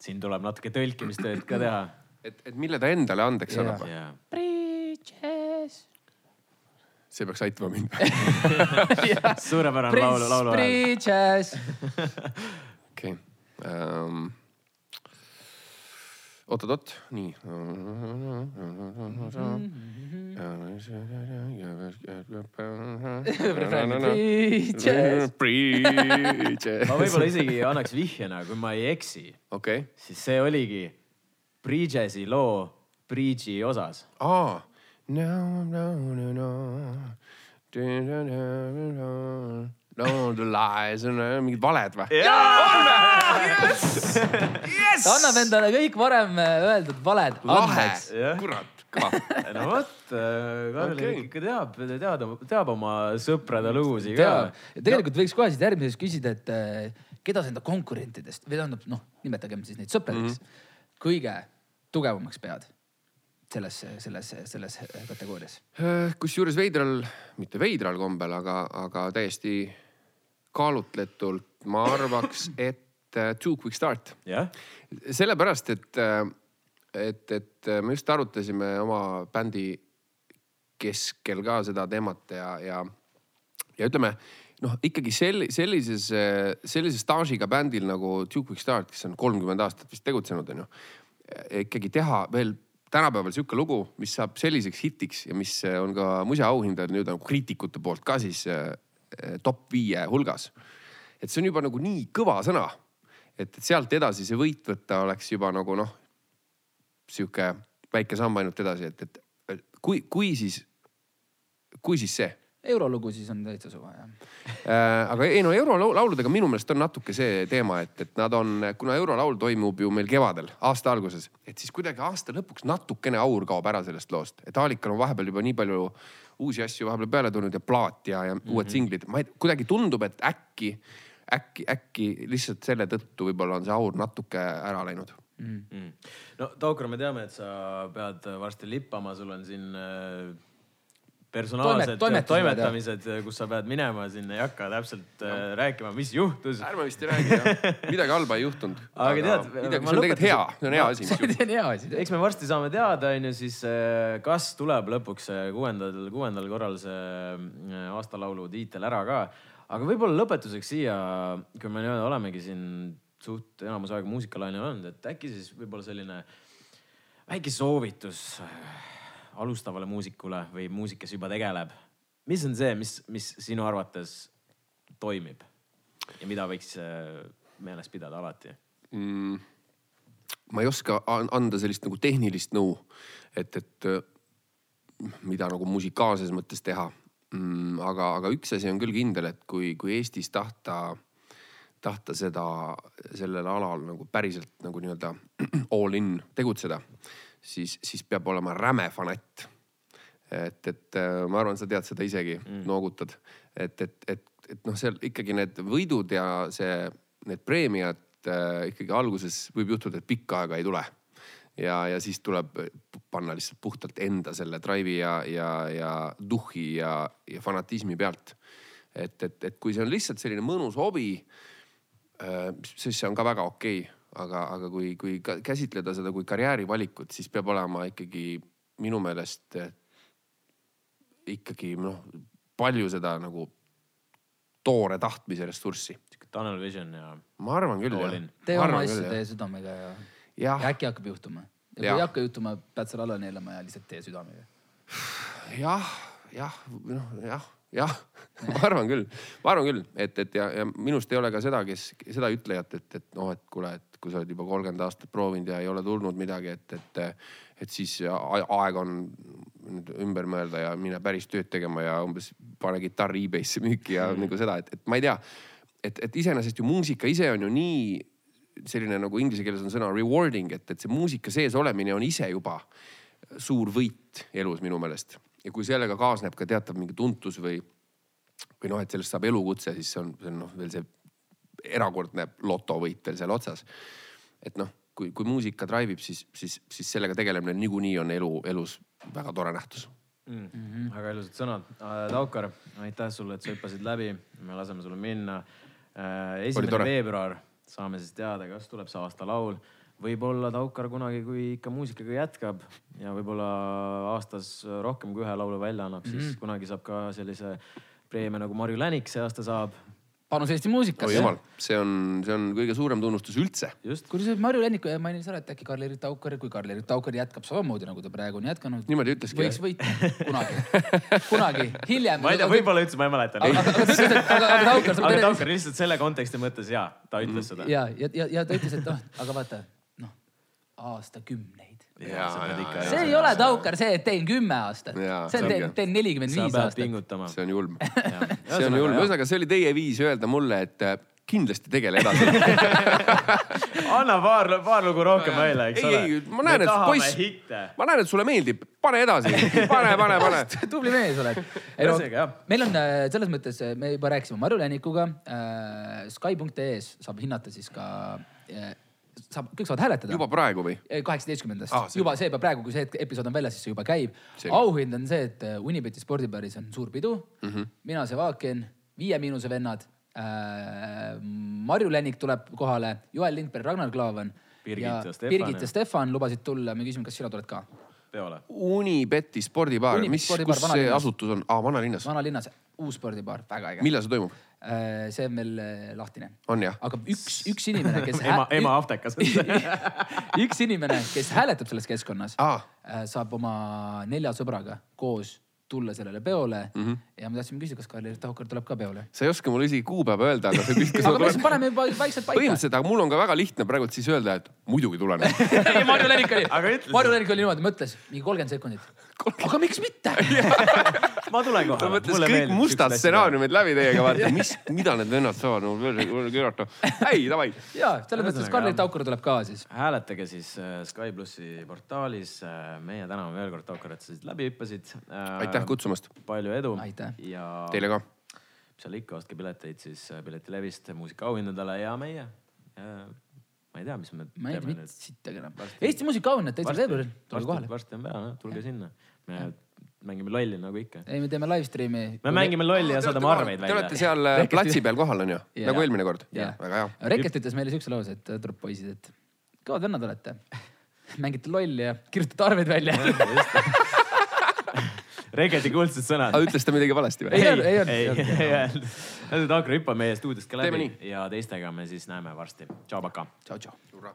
A: siin tuleb natuke tõlkimistööd ka teha.
C: et, et mille ta endale andeks yeah. annab
B: yeah.?
C: See peaks aitama mind
A: suurepärane laulu, laulu.
B: Bridges.
C: okei um, oot-oot-oot, nii.
A: ma võib-olla isegi annaks vihjena, kui ma ei eksi
C: okay..
A: siis see oligi Bridges'i loo Bridge'i osas.
C: aa, no, no, no, no no the lies on äh, mingid valed või?
B: Yes! Yes! ta annab endale kõik varem äh, öeldud valed andeks.
C: kurat, kõva.
A: no vot, äh, Karl okay. ikka teab, teab, teab oma sõprade lugusid ka.
B: tegelikult võiks kohe siit järgmises küsida, et keda sa enda konkurentidest või tähendab noh, nimetagem siis neid sõpradeks mm, -hmm. kõige tugevamaks pead selles, selles, selles kategoorias?
C: kusjuures veidral, mitte veidral kombel, aga, aga täiesti kaalutletult ma arvaks, et uh, Too Quick Start
A: yeah..
C: sellepärast, et, äh, et, et me just arutasime oma bändi keskel ka seda teemat ja, ja, ja ütleme noh, ikkagi sel-, sellises, sellise staažiga bändil nagu Too Quick Start, kes on kolmkümmend aastat vist tegutsenud, onju. ikkagi teha veel tänapäeval sihuke lugu, mis saab selliseks hitiks ja mis on ka museauhindajad nüüd nagu kriitikute poolt ka siis Eh, top viie hulgas. et see on juba nagu nii kõva sõna, et sealt edasi see võit võtta oleks juba nagu noh, sihuke väike samm ainult edasi, et, et kui, kui siis, kui siis see
B: eurolugu siis on täitsa suva jah
C: äh,. aga ei no eurolauludega minu meelest on natuke see teema, et, et nad on, kuna eurolaul toimub ju meil kevadel, aasta alguses, et siis kuidagi aasta lõpuks natukene aur kaob ära sellest loost, et Aalikal on vahepeal juba nii palju uusi asju vahepeal peale tulnud ja plaat ja, ja mm -hmm. uued singlid. ma ei, kuidagi tundub, et äkki, äkki, äkki lihtsalt selle tõttu võib-olla on see aur natuke ära läinud
A: mm.. Mm. no Taukar, me teame, et sa pead varsti lippama, sul on siin äh, personaalsed Toimet, toimetamised, kus sa pead minema, siin ei hakka täpselt no. Äh, rääkima, mis juhtus.
C: ärme vist ei räägi jah, midagi halba ei juhtunud.
A: aga tead,
C: midagi, see on tegelikult hea, see on hea asi.
B: see on hea asi.
A: eks me varsti saame teada, onju, siis äh, kas tuleb lõpuks kuuendal, kuuendal korral see aastalaulu tiitel ära ka. aga võib-olla lõpetuseks siia, kui me nii-öelda olemegi siin suht enamus aega muusikalainel olnud, et äkki siis võib-olla selline väike soovitus alustavale muusikule või muusik, kes juba tegeleb. mis on see, mis, mis sinu arvates toimib ja mida võiks äh, meeles pidada alati mm,?
C: ma ei oska anda sellist nagu tehnilist nõu, et, et äh, mida nagu musikaalses mõttes teha mm,. aga, aga üks asi on küll kindel, et kui, kui Eestis tahta, tahta seda, sellel alal nagu päriselt nagu nii-öelda all in tegutseda siis, siis peab olema räme fanatt. et, et äh, ma arvan, sa tead seda isegi mm., noogutad, et, et, et, et noh, seal ikkagi need võidud ja see, need preemiad äh, ikkagi alguses võib juhtuda, et pikka aega ei tule ja, ja siis tuleb panna lihtsalt puhtalt enda selle drive'i ja, ja, ja duhhi ja, ja fanatismi pealt. et, et, et kui see on lihtsalt selline mõnus hobi, äh, siis see on ka väga okei okay aga, aga kui, kui käsitleda seda kui karjäärivalikut, siis peab olema ikkagi minu meelest eh, ikkagi noh, palju seda nagu toore tahtmise ressurssi.
A: Tunnel vision ja.
C: ma arvan küll jah.
B: tee oma asju, tee südamega ja, ja. ja äkki hakkab juhtuma. ja kui ei hakka juhtuma, pead selle alla neelama ja lihtsalt tee südamega.
C: jah, jah, noh jah jah ma arvan küll, ma arvan küll, et, et ja, ja minust ei ole ka seda, kes seda ütlejat, et, et noh, et kuule, et kui sa oled juba kolmkümmend aastat proovinud ja ei ole tulnud midagi, et, et, et siis aeg on nüüd ümber mõelda ja mine päris tööd tegema ja umbes pane kitarr e-base'i müüki ja mm. nagu seda, et, et ma ei tea. et, et iseenesest ju muusika ise on ju nii selline nagu inglise keeles on sõna rewarding, et, et see muusika sees olemine on ise juba suur võit elus minu meelest. Ja kui sellega kaasneb ka teatav mingi tuntus või, või noh, et sellest saab elukutse, siis see on, see on noh, veel see erakordne lotovõit veel seal otsas. et noh, kui, kui muusika drive ib, siis, siis, siis sellega tegelemine niikuinii on elu, elus väga tore nähtus
A: mm. -hmm. väga ilusad sõnad. Äh, Taukar, aitäh sulle, et sa hüppasid läbi. me laseme sulle minna. Äh, esimene veebruar saame siis teada, kas tuleb see aastalaul. Võib-olla Taukar kunagi, kui ikka muusikaga jätkab ja võib-olla aastas rohkem kui ühe laulu välja annab mm, -hmm. siis mhm. kunagi saab ka sellise preemia nagu Marju Länik see aasta saab
B: panus Eesti muusikasse.
C: oi jumal, see on, see on kõige suurem tunnustus üldse.
B: sa Marju Lenniku ja mainin sa, et äkki Karl-Erik Taukar, kui Karl-Erik Taukar jätkab samamoodi nagu ta praegu on jätkanud.
C: niimoodi ütleski.
B: võiks võita kunagi, kunagi, hiljem.
A: ma ei tea, võib-olla ütles, ma ei mäleta.
B: aga, aga et aga, aga Taukar.
A: aga Taukar lihtsalt selle konteksti mõttes ja, ta ütles mm. seda.
B: ja, ja, ja, ja ta ütles, et noh, aga vaata aastakümneid. See ei ole Taukar see, et teen kümme aastat. see on, teen, teen nelikümmend viis aastat.
C: see on julm. See on julm, ühesõnaga see oli teie viis öelda mulle, et äh, kindlasti tegele edasi.
A: Anna paar, paar lugu rohkem välja, eks
C: ei, ole. ma näen, et poiss, ma näen, et sulle meeldib, pane edasi, pane, pane, pane.
B: Tubli mees oled. No, meil on äh, selles mõttes, äh, me juba rääkisime Marju Lennikuga äh,. Sky.ee-s saab hinnata siis ka äh, saab, kõik saavad hääletada.
C: juba praegu või?
B: kaheksateistkümnendast ah,, juba see juba praegu, kui see episood on väljas, siis see juba käib. auhind on see, et äh, Unibeti spordibaaris on suur pidu mm. -hmm. mina, Sevakin, Viie Miinuse vennad äh,. Marju Lennik tuleb kohale, Joel Lindberg, Ragnar Klavan.
A: Birgit ja,
B: Stefan. Birgit ja Stefan lubasid tulla, me küsime, kas sina tuled ka
A: peole?
C: Unibeti spordibaar, mis, kus see asutus on ah,? vanalinnas.
B: vanalinnas, uus spordibaar, väga äge.
C: millal see toimub?
B: Äh, see on veel äh, lahtine. aga üks, üks inimene, kes
A: ema, ema aptekas
B: üks inimene, kes hääletab selles keskkonnas ah., saab oma nelja sõbraga koos tulla sellele peole mm. -hmm. ja me tahtsime küsida, kas Karl-Erik Taukar tuleb ka peole.
C: sa ei oska mulle isegi kuupäeva öelda, aga sa küsid, kas
B: aga me paneme juba vaikselt paika.
C: põhimõtteliselt, aga mul on ka väga lihtne praegu siis öelda, et muidugi tulen
B: Marju Lerik oli, Marju Lerik oli niimoodi, mõtles mingi kolmkümmend sekundit. aga miks mitte
A: ma tulen
C: kohale. ta mõtles kõik mustad stsenaariumid läbi teiega, vaata, mis, mida need vennad saavad mul keerata. ei, davai.
B: ja selles mõttes, et Karl-Erik Taukar tuleb ka siis.
A: hääletage siis äh, Sky plussi portaalis. Äh, meie täname veel kord Taukar, et sa siit läbi hüppasid.
C: Äh, aitäh kutsumast.
A: palju edu.
B: ja.
C: Teile ka.
A: mis seal ikka, ostke pileteid siis Piletilevist muusikaauhindadele ja meie. ma ma ei tea, mis me
B: ma ei tea mitte sittagi enam. Eesti muusikaauhinnad täitsa veebruaril, tulge kohale.
A: varsti on pea, tulge sinna. me mängime lolli nagu ikka.
B: ei, me teeme live stream'i.
A: me mängime lolli ja saadame arveid välja.
C: Te olete seal äh, platsi peal kohal on ju, nagu eelmine kord? väga hea.
B: Reket ütles meile siukse lause, et tuleb poisid, et kõvad vennad olete. mängite lolli ja kirjutate arveid välja
A: Regeti kuldsed sõnad.
C: ütles ta midagi valesti või?
B: ei, ei olnud.
A: ei öelnud. Agro hüppab meie stuudiost ka läbi ja teistega me siis näeme varsti. tšau, pakaa.
B: tšau, tšau.